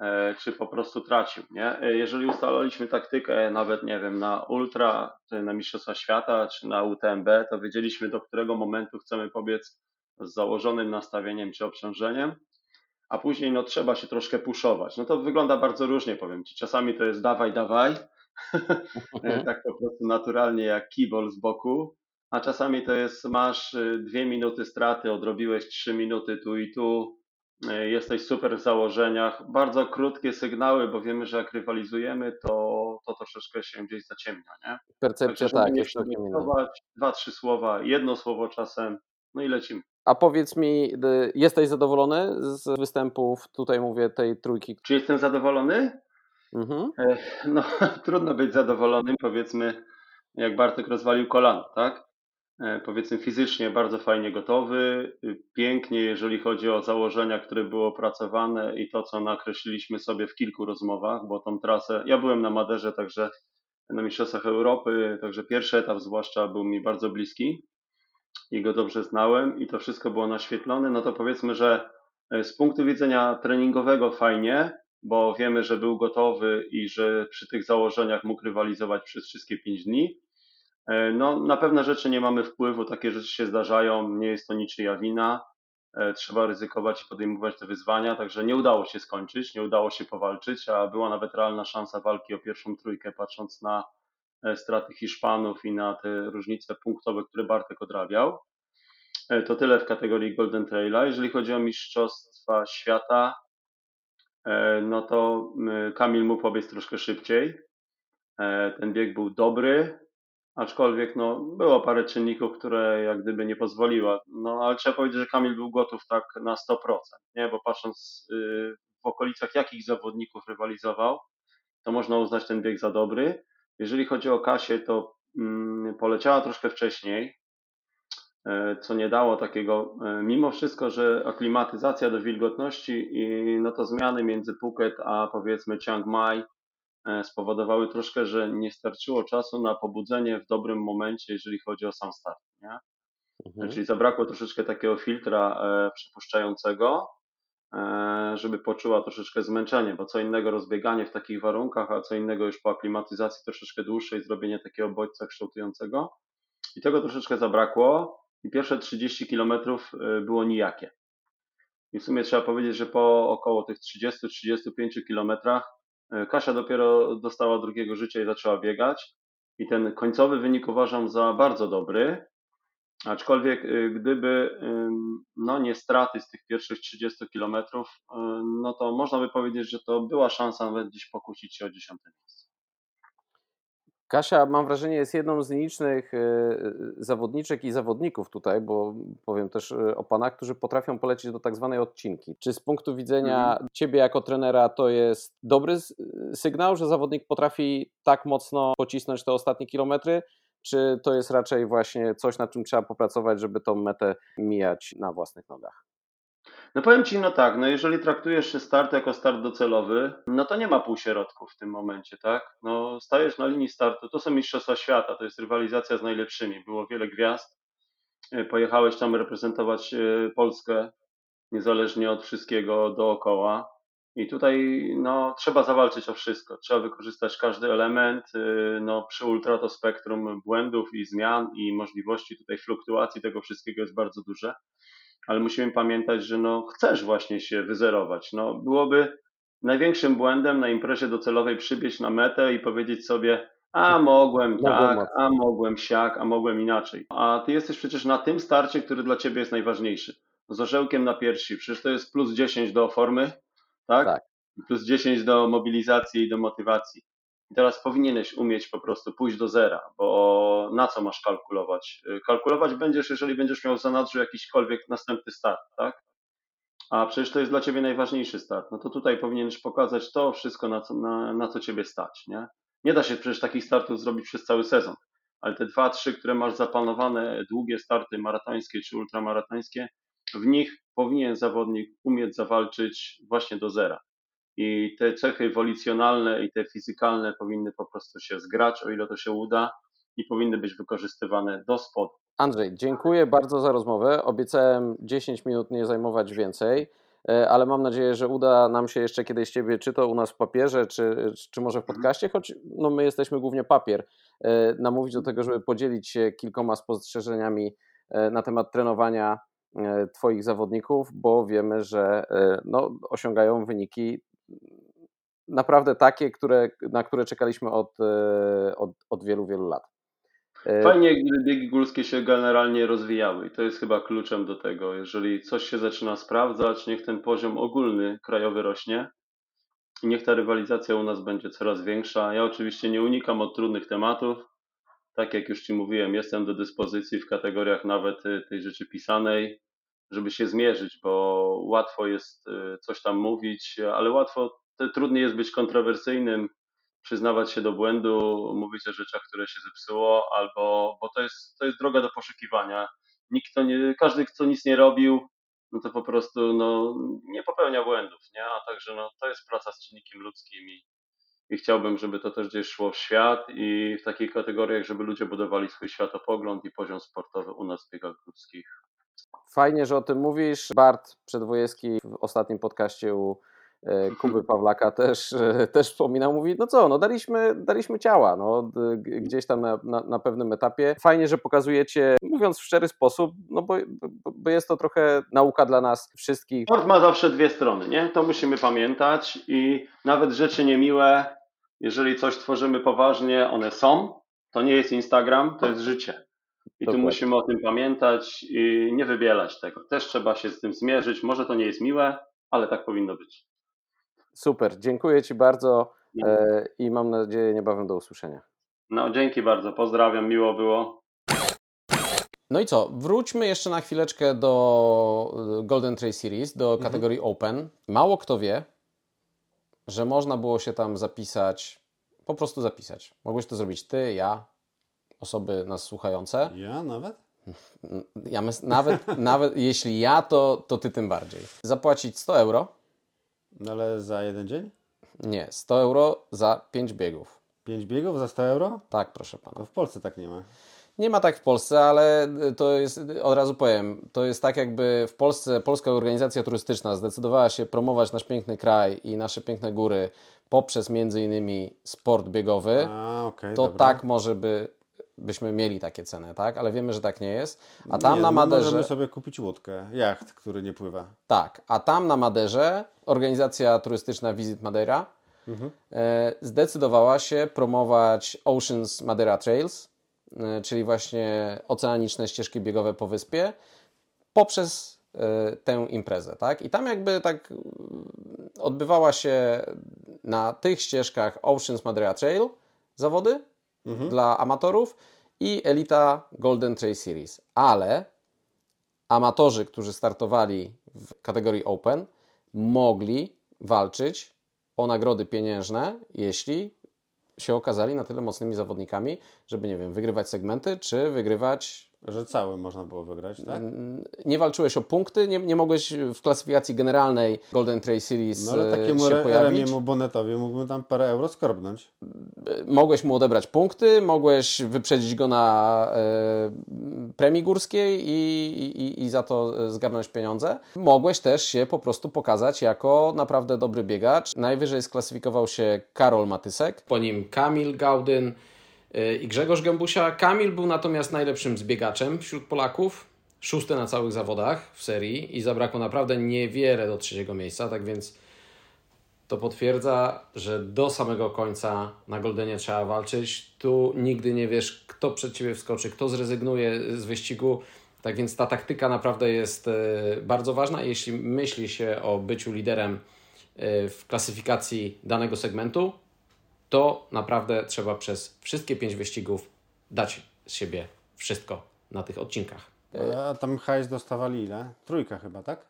e, czy po prostu tracił, nie? E, jeżeli ustaliliśmy taktykę nawet, nie wiem, na ultra, czy na Mistrzostwa Świata, czy na UTMB, to wiedzieliśmy do którego momentu chcemy pobiec z założonym nastawieniem czy obciążeniem, a później no trzeba się troszkę puszować. No to wygląda bardzo różnie, powiem Ci. Czasami to jest dawaj, dawaj, mhm. tak po prostu naturalnie jak kibol z boku, a czasami to jest masz y, dwie minuty straty, odrobiłeś trzy minuty tu i tu, y, jesteś super w założeniach. Bardzo krótkie sygnały, bo wiemy, że jak rywalizujemy, to, to troszeczkę się gdzieś zaciemnia, nie? Percepcja tak, jest Dwa, trzy słowa, jedno słowo czasem, no i lecimy. A powiedz mi, jesteś zadowolony z występów, tutaj mówię, tej trójki? Czy jestem zadowolony? Mhm. No, trudno być zadowolonym, powiedzmy, jak Bartek rozwalił kolano, tak? E, powiedzmy fizycznie bardzo fajnie gotowy, y, pięknie, jeżeli chodzi o założenia, które były opracowane i to, co nakreśliliśmy sobie w kilku rozmowach, bo tą trasę, ja byłem na Maderze, także na Mistrzostwach Europy, także pierwszy etap zwłaszcza był mi bardzo bliski i go dobrze znałem i to wszystko było naświetlone, no to powiedzmy, że e, z punktu widzenia treningowego fajnie, bo wiemy, że był gotowy i że przy tych założeniach mógł rywalizować przez wszystkie pięć dni. E, no, na pewne rzeczy nie mamy wpływu, takie rzeczy się zdarzają, nie jest to niczyja wina. E, trzeba ryzykować i podejmować te wyzwania, także nie udało się skończyć, nie udało się powalczyć, a była nawet realna szansa walki o pierwszą trójkę, patrząc na straty Hiszpanów i na te różnice punktowe, które Bartek odrabiał. E, to tyle w kategorii Golden Traila. Jeżeli chodzi o Mistrzostwa Świata, e, no to Kamil mógł pobiec troszkę szybciej. Ten bieg był dobry, aczkolwiek no, było parę czynników, które jak gdyby nie pozwoliła. No ale trzeba powiedzieć, że Kamil był gotów tak na 100%, nie? bo patrząc w okolicach jakich zawodników rywalizował, to można uznać ten bieg za dobry. Jeżeli chodzi o Kasię, to mm, poleciała troszkę wcześniej. e, co nie dało takiego, e, mimo wszystko, że aklimatyzacja do wilgotności i no to zmiany między Phuket a powiedzmy Chiang Mai spowodowały troszkę, że nie starczyło czasu na pobudzenie w dobrym momencie, jeżeli chodzi o sam start. Nie? Mhm. Czyli zabrakło troszeczkę takiego filtra przepuszczającego, E, żeby poczuła troszeczkę zmęczenie, bo co innego rozbieganie w takich warunkach, a co innego już po aklimatyzacji troszeczkę dłuższej zrobienie takiego bodźca kształtującego. I tego troszeczkę zabrakło i pierwsze 30 km e, było nijakie. I w sumie trzeba powiedzieć, że po około tych 30-35 kilometrach e, Kasia dopiero dostała drugiego życia i zaczęła biegać. I ten końcowy wynik uważam za bardzo dobry, Aczkolwiek y, gdyby no nie straty z tych pierwszych 30 kilometrów, y, no to można by powiedzieć, że to była szansa nawet gdzieś pokusić się o dziesiąte miejsce. Kasia, mam wrażenie, jest jedną z nielicznych y, zawodniczek i zawodników tutaj, bo powiem też o panach, którzy potrafią polecieć do tak zwanej odcinki. Czy z punktu widzenia mhm. ciebie jako trenera to jest dobry sygnał, że zawodnik potrafi tak mocno pocisnąć te ostatnie kilometry, czy to jest raczej właśnie coś, nad czym trzeba popracować, żeby tą metę mijać na własnych nogach? No powiem Ci, no tak, no jeżeli traktujesz start jako start docelowy, no to nie ma półśrodków w tym momencie, tak? No stajesz na linii startu, to są Mistrzostwa Świata, to jest rywalizacja z najlepszymi, było wiele gwiazd, e, pojechałeś tam reprezentować e, Polskę, niezależnie od wszystkiego dookoła, i tutaj no, trzeba zawalczyć o wszystko. Trzeba wykorzystać każdy element. Y, no, przy ultra to spektrum błędów i zmian i możliwości tutaj fluktuacji tego wszystkiego jest bardzo duże. Ale musimy pamiętać, że no, chcesz właśnie się wyzerować. No, byłoby największym błędem na imprezie docelowej przybieć na metę i powiedzieć sobie, a mogłem tak, a mogłem siak, a mogłem inaczej. A ty jesteś przecież na tym starcie, który dla ciebie jest najważniejszy. Z orzełkiem na piersi, przecież to jest plus 10 do formy, tak? tak? Plus 10 do mobilizacji i do motywacji. I teraz powinieneś umieć po prostu pójść do zera, bo na co masz kalkulować? Kalkulować będziesz, jeżeli będziesz miał w zanadrzu jakiśkolwiek następny start, tak? A przecież to jest dla ciebie najważniejszy start. No to tutaj powinieneś pokazać to wszystko, na co, na, na co ciebie stać, nie? Nie da się przecież takich startów zrobić przez cały sezon, ale te dwa, trzy, które masz zaplanowane, długie starty maratońskie czy ultramaratońskie, w nich powinien zawodnik umieć zawalczyć właśnie do zera. I te cechy wolicjonalne i te fizykalne powinny po prostu się zgrać, o ile to się uda, i powinny być wykorzystywane do spodu. Andrzej, dziękuję bardzo za rozmowę. Obiecałem 10 minut nie zajmować więcej, e, ale mam nadzieję, że uda nam się jeszcze kiedyś Ciebie, czy to u nas w papierze, czy, czy może w mhm. podcaście, choć no my jesteśmy głównie papier, e, namówić do tego, żeby podzielić się kilkoma spostrzeżeniami e, na temat trenowania twoich zawodników, bo wiemy, że e, no, osiągają wyniki naprawdę takie, które, na które czekaliśmy od, e, od, od wielu, wielu lat. Fajnie, gdy biegi górskie się generalnie rozwijały i to jest chyba kluczem do tego. Jeżeli coś się zaczyna sprawdzać, niech ten poziom ogólny krajowy rośnie i niech ta rywalizacja u nas będzie coraz większa. Ja oczywiście nie unikam od trudnych tematów. Tak jak już Ci mówiłem, jestem do dyspozycji w kategoriach nawet tej rzeczy pisanej żeby się zmierzyć, bo łatwo jest y, coś tam mówić, ale łatwo, trudniej jest być kontrowersyjnym, przyznawać się do błędu, mówić o rzeczach, które się zepsuło, albo, bo to jest, to jest droga do poszukiwania. Nikt to nie, każdy, kto nic nie robił, no to po prostu no, nie popełnia błędów, nie? A także no, to jest praca z czynnikiem ludzkim i, i chciałbym, żeby to też gdzieś szło w świat i w takich kategoriach, żeby ludzie budowali swój światopogląd i poziom sportowy u nas w biegach górskich Fajnie, że o tym mówisz. Bart Przedwojewski w ostatnim podcaście u e, Kuby Pawlaka też, e, też wspominał, mówi, no co, no daliśmy, daliśmy ciała, no, gdzieś tam na, na, na pewnym etapie. Fajnie, że pokazujecie, mówiąc w szczery sposób, no bo, bo jest to trochę nauka dla nas wszystkich. Sport ma zawsze dwie strony, nie? To musimy pamiętać i nawet rzeczy niemiłe, jeżeli coś tworzymy poważnie, one są. To nie jest Instagram, to jest życie. I Dokładnie. tu musimy o tym pamiętać i nie wybielać tego. Też trzeba się z tym zmierzyć. Może to nie jest miłe, ale tak powinno być. Super, dziękuję Ci bardzo e, i mam nadzieję niebawem do usłyszenia. No, dzięki bardzo. Pozdrawiam, miło było. No i co? Wróćmy jeszcze na chwileczkę do e, Golden Trail Series, do mhm. kategorii mhm. Open. Mało kto wie, że można było się tam zapisać, po prostu zapisać. Mogłeś to zrobić ty, ja, osoby nas słuchające. Ja nawet? Ja mys- nawet, nawet jeśli ja, to, to ty tym bardziej. Zapłacić 100 euro? No ale za jeden dzień? Nie, 100 euro za 5 biegów. 5 biegów za 100 euro? Tak, proszę pana. W Polsce tak nie ma. Nie ma tak w Polsce, ale to jest, od razu powiem, to jest tak jakby w Polsce polska organizacja turystyczna zdecydowała się promować nasz piękny kraj i nasze piękne góry poprzez między innymi sport biegowy, A, okej, to dobra. tak może by, byśmy mieli takie ceny, tak? Ale wiemy, że tak nie jest. A tam nie, na no Maderze... Możemy sobie kupić łódkę, jacht, który nie pływa. Tak, a tam na Maderze organizacja turystyczna Visit Madeira Mhm. e, zdecydowała się promować Oceans Madeira Trails, czyli właśnie oceaniczne ścieżki biegowe po wyspie, poprzez e, tę imprezę. Tak? I tam jakby tak mm, odbywała się na tych ścieżkach Oceans Madeira Trail zawody Mhm. dla amatorów i Elita Golden Trail Series. Ale amatorzy, którzy startowali w kategorii Open, mogli walczyć o nagrody pieniężne, jeśli się okazali na tyle mocnymi zawodnikami, żeby, nie wiem, wygrywać segmenty, czy wygrywać. Że cały można było wygrać, tak? Nie walczyłeś o punkty, nie, nie mogłeś w klasyfikacji generalnej Golden Trail Series No ale e, takiemu się pojawić. Remiemu Bonetowi mógłbym tam parę euro skorbnąć. mogłeś mu odebrać punkty, mogłeś wyprzedzić go na e, premii górskiej i, i, i za to e, zgarnąć pieniądze. Mogłeś też się po prostu pokazać jako naprawdę dobry biegacz. Najwyżej sklasyfikował się Karol Matysek, po nim Kamil Gaudyn e, i Grzegorz Gębusia. Kamil był natomiast najlepszym zbiegaczem wśród Polaków. Szósty na całych zawodach w serii i zabrakło naprawdę niewiele do trzeciego miejsca, tak więc to potwierdza, że do samego końca na Goldenie trzeba walczyć. Tu nigdy nie wiesz, kto przed ciebie wskoczy, kto zrezygnuje z wyścigu. Tak więc ta taktyka naprawdę jest e, bardzo ważna. Jeśli myśli się o byciu liderem e, w klasyfikacji danego segmentu, to naprawdę trzeba przez wszystkie pięć wyścigów dać z siebie wszystko na tych odcinkach. A tam hajs dostawali ile? Trójka chyba, tak?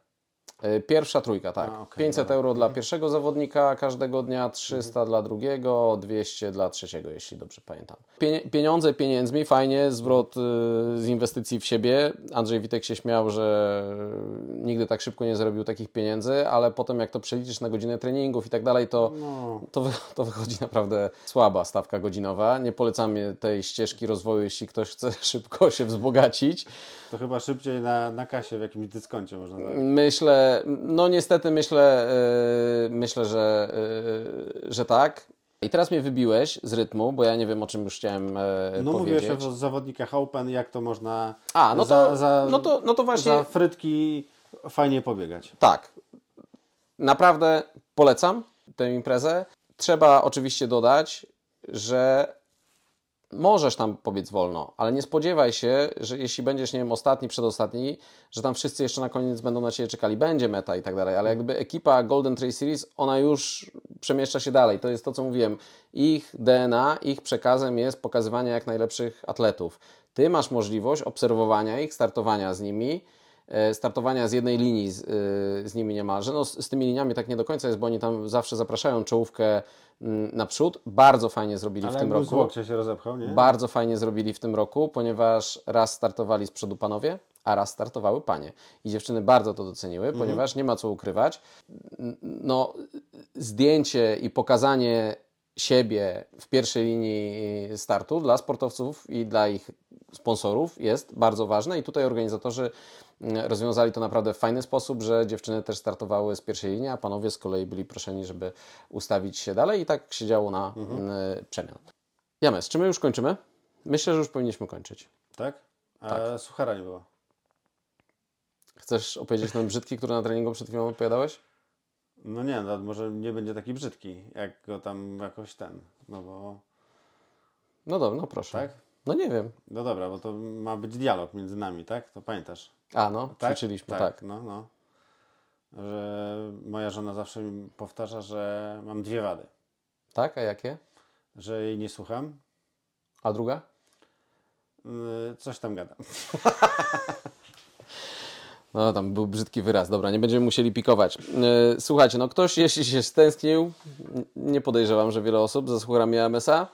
E, Pierwsza trójka, tak. A, okej, 500 dobra. euro dla pierwszego zawodnika każdego dnia, 300 dla drugiego, 200 dla trzeciego, jeśli dobrze pamiętam. Pieniądze pieniędzmi, fajnie, zwrot y, z inwestycji w siebie. Andrzej Witek się śmiał, że nigdy tak szybko nie zarobił takich pieniędzy, ale potem jak to przeliczysz na godzinę treningów i tak dalej, to, No. to, wy- to wychodzi naprawdę słaba stawka godzinowa. Nie polecamy tej ścieżki rozwoju, jeśli ktoś chce szybko się wzbogacić. To chyba szybciej na, na kasie w jakimś dyskoncie można dać. Myślę, no niestety myślę, yy, myślę, że, yy, że tak. I teraz mnie wybiłeś z rytmu, bo ja nie wiem o czym już chciałem yy, No powiedzieć. mówiłeś o zawodnikach Open, jak to można A, no to- za, za, no to- no to właśnie- za frytki fajnie pobiegać. Tak. Naprawdę polecam tę imprezę. Trzeba oczywiście dodać, że możesz tam pobiec wolno, ale nie spodziewaj się, że jeśli będziesz, nie wiem, ostatni, przedostatni, że tam wszyscy jeszcze na koniec będą na Ciebie czekali. Będzie meta i tak dalej, ale jakby ekipa Golden Trail Series, ona już przemieszcza się dalej. To jest to, co mówiłem. Ich DNA, ich przekazem jest pokazywanie jak najlepszych atletów. Ty masz możliwość obserwowania ich, startowania z nimi, startowania z jednej linii z, y, z nimi niemalże. No, z, z tymi liniami tak nie do końca jest, bo oni tam zawsze zapraszają czołówkę mm, naprzód. Bardzo fajnie zrobili Ale w tym roku. się rozepchał, nie? Bardzo fajnie zrobili w tym roku, ponieważ raz startowali z przodu panowie, a raz startowały panie. I dziewczyny bardzo to doceniły, Mhm. ponieważ nie ma co ukrywać. No, zdjęcie i pokazanie siebie w pierwszej linii startu dla sportowców i dla ich sponsorów jest bardzo ważne i tutaj organizatorzy rozwiązali to naprawdę w fajny sposób, że dziewczyny też startowały z pierwszej linii, a panowie z kolei byli proszeni, żeby ustawić się dalej i tak się działo na Mhm. mm, przemian. James, czy my już kończymy? Myślę, że już powinniśmy kończyć. Tak? A suchara nie było. Chcesz opowiedzieć nam brzydki, który na treningu przed chwilą opowiadałeś? No nie, no może nie będzie taki brzydki, jak go tam jakoś ten, no bo... No dobra, no proszę. Tak? No nie wiem. No dobra, bo to ma być dialog między nami, tak? To pamiętasz? A no, ćwiczyliśmy, tak. No, no. Że moja żona zawsze mi powtarza, że mam dwie wady. Tak, a jakie? Że jej nie słucham. A druga? Yy, Coś tam gadam. No tam był brzydki wyraz, dobra, nie będziemy musieli pikować. Yy, Słuchajcie, no ktoś jeśli się stęsknił, nie podejrzewam, że wiele osób za słuchami AMS-a,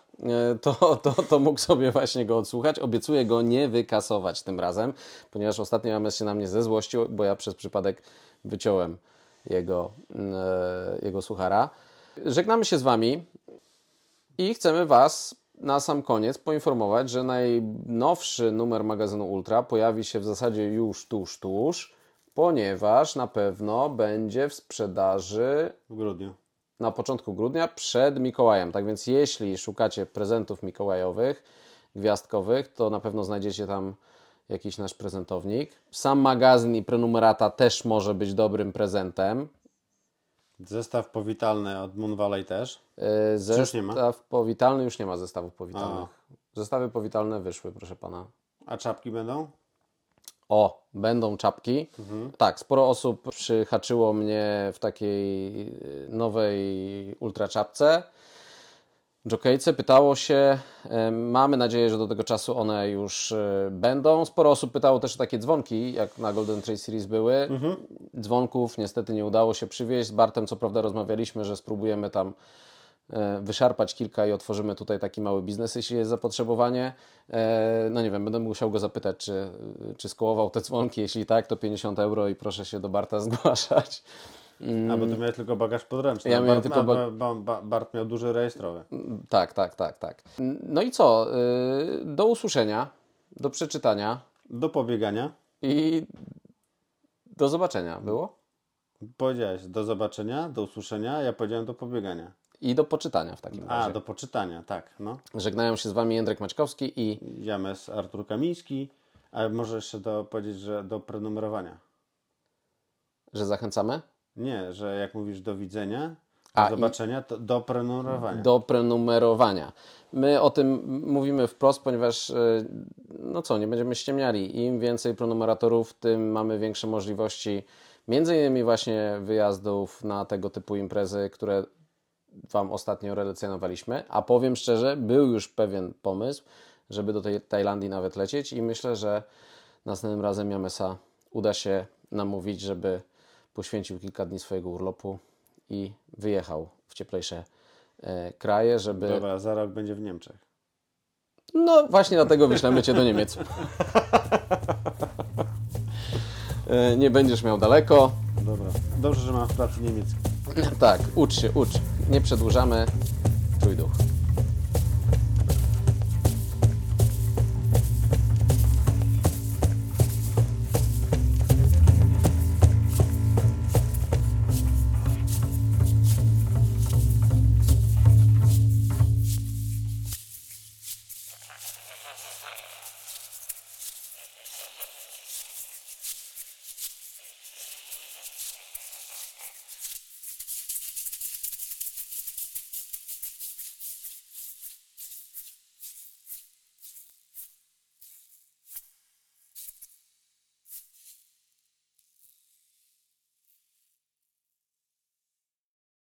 to, to, to mógł sobie właśnie go odsłuchać. Obiecuję go nie wykasować tym razem, ponieważ ostatnio James się na mnie zezłościł, bo ja przez przypadek wyciąłem jego, e, jego suchara. Żegnamy się z Wami i chcemy Was na sam koniec poinformować, że najnowszy numer magazynu Ultra pojawi się w zasadzie już tuż, tuż, ponieważ na pewno będzie w sprzedaży w grudniu. Na początku grudnia przed Mikołajem. Tak więc jeśli szukacie prezentów mikołajowych, gwiazdkowych, to na pewno znajdziecie tam jakiś nasz prezentownik. Sam magazyn i prenumerata też może być dobrym prezentem. Zestaw powitalny od Moon Valley też. Yy, zestaw nie ma? powitalny już nie ma zestawów powitalnych. A. Zestawy powitalne wyszły, proszę pana. A czapki będą? O, będą czapki. Mhm. Tak, sporo osób przyhaczyło mnie w takiej y, nowej ultra czapce. Jokejce pytało się, mamy nadzieję, że do tego czasu one już y, będą. Sporo osób pytało też o takie dzwonki, jak na Golden Trade Series były. Mhm. Dzwonków niestety nie udało się przywieźć. Z Bartem co prawda rozmawialiśmy, że spróbujemy tam wyszarpać kilka i otworzymy tutaj taki mały biznes, jeśli jest zapotrzebowanie. E, no nie wiem, będę musiał go zapytać, czy, czy skołował te dzwonki. Jeśli tak, to 50 euro i proszę się do Barta zgłaszać. A bo ty miałeś tylko bagaż podręczny. Ja miałem tylko ba ba Bart miał duży rejestrowy. Tak, tak, tak, tak. No i co? Y, do usłyszenia, do przeczytania. Do pobiegania. I do zobaczenia. Było? Powiedziałeś do zobaczenia, do usłyszenia, ja powiedziałem do pobiegania. I do poczytania w takim razie. A, do poczytania, tak. No. Żegnają się z Wami Jędrek Maćkowski i... James Artur Kamiński. A może jeszcze do, powiedzieć, że do prenumerowania. Że zachęcamy? Nie, że jak mówisz do widzenia, do A, zobaczenia, to do prenumerowania. Do prenumerowania. My o tym mówimy wprost, ponieważ e, no co, nie będziemy ściemniali. Im więcej prenumeratorów, tym mamy większe możliwości między innymi właśnie wyjazdów na tego typu imprezy, które Wam ostatnio relacjonowaliśmy, a powiem szczerze, był już pewien pomysł, żeby do tej Tajlandii nawet lecieć i myślę, że następnym razem Jamesa uda się namówić, żeby poświęcił kilka dni swojego urlopu i wyjechał w cieplejsze e, kraje, żeby... Dobra, za rok będzie w Niemczech. No właśnie dlatego wyślemy Cię do Niemiec. e, nie będziesz miał daleko. Dobra. Dobrze, że mam w pracy niemiecki. Tak, ucz się, ucz nie przedłużamy. Trójduch.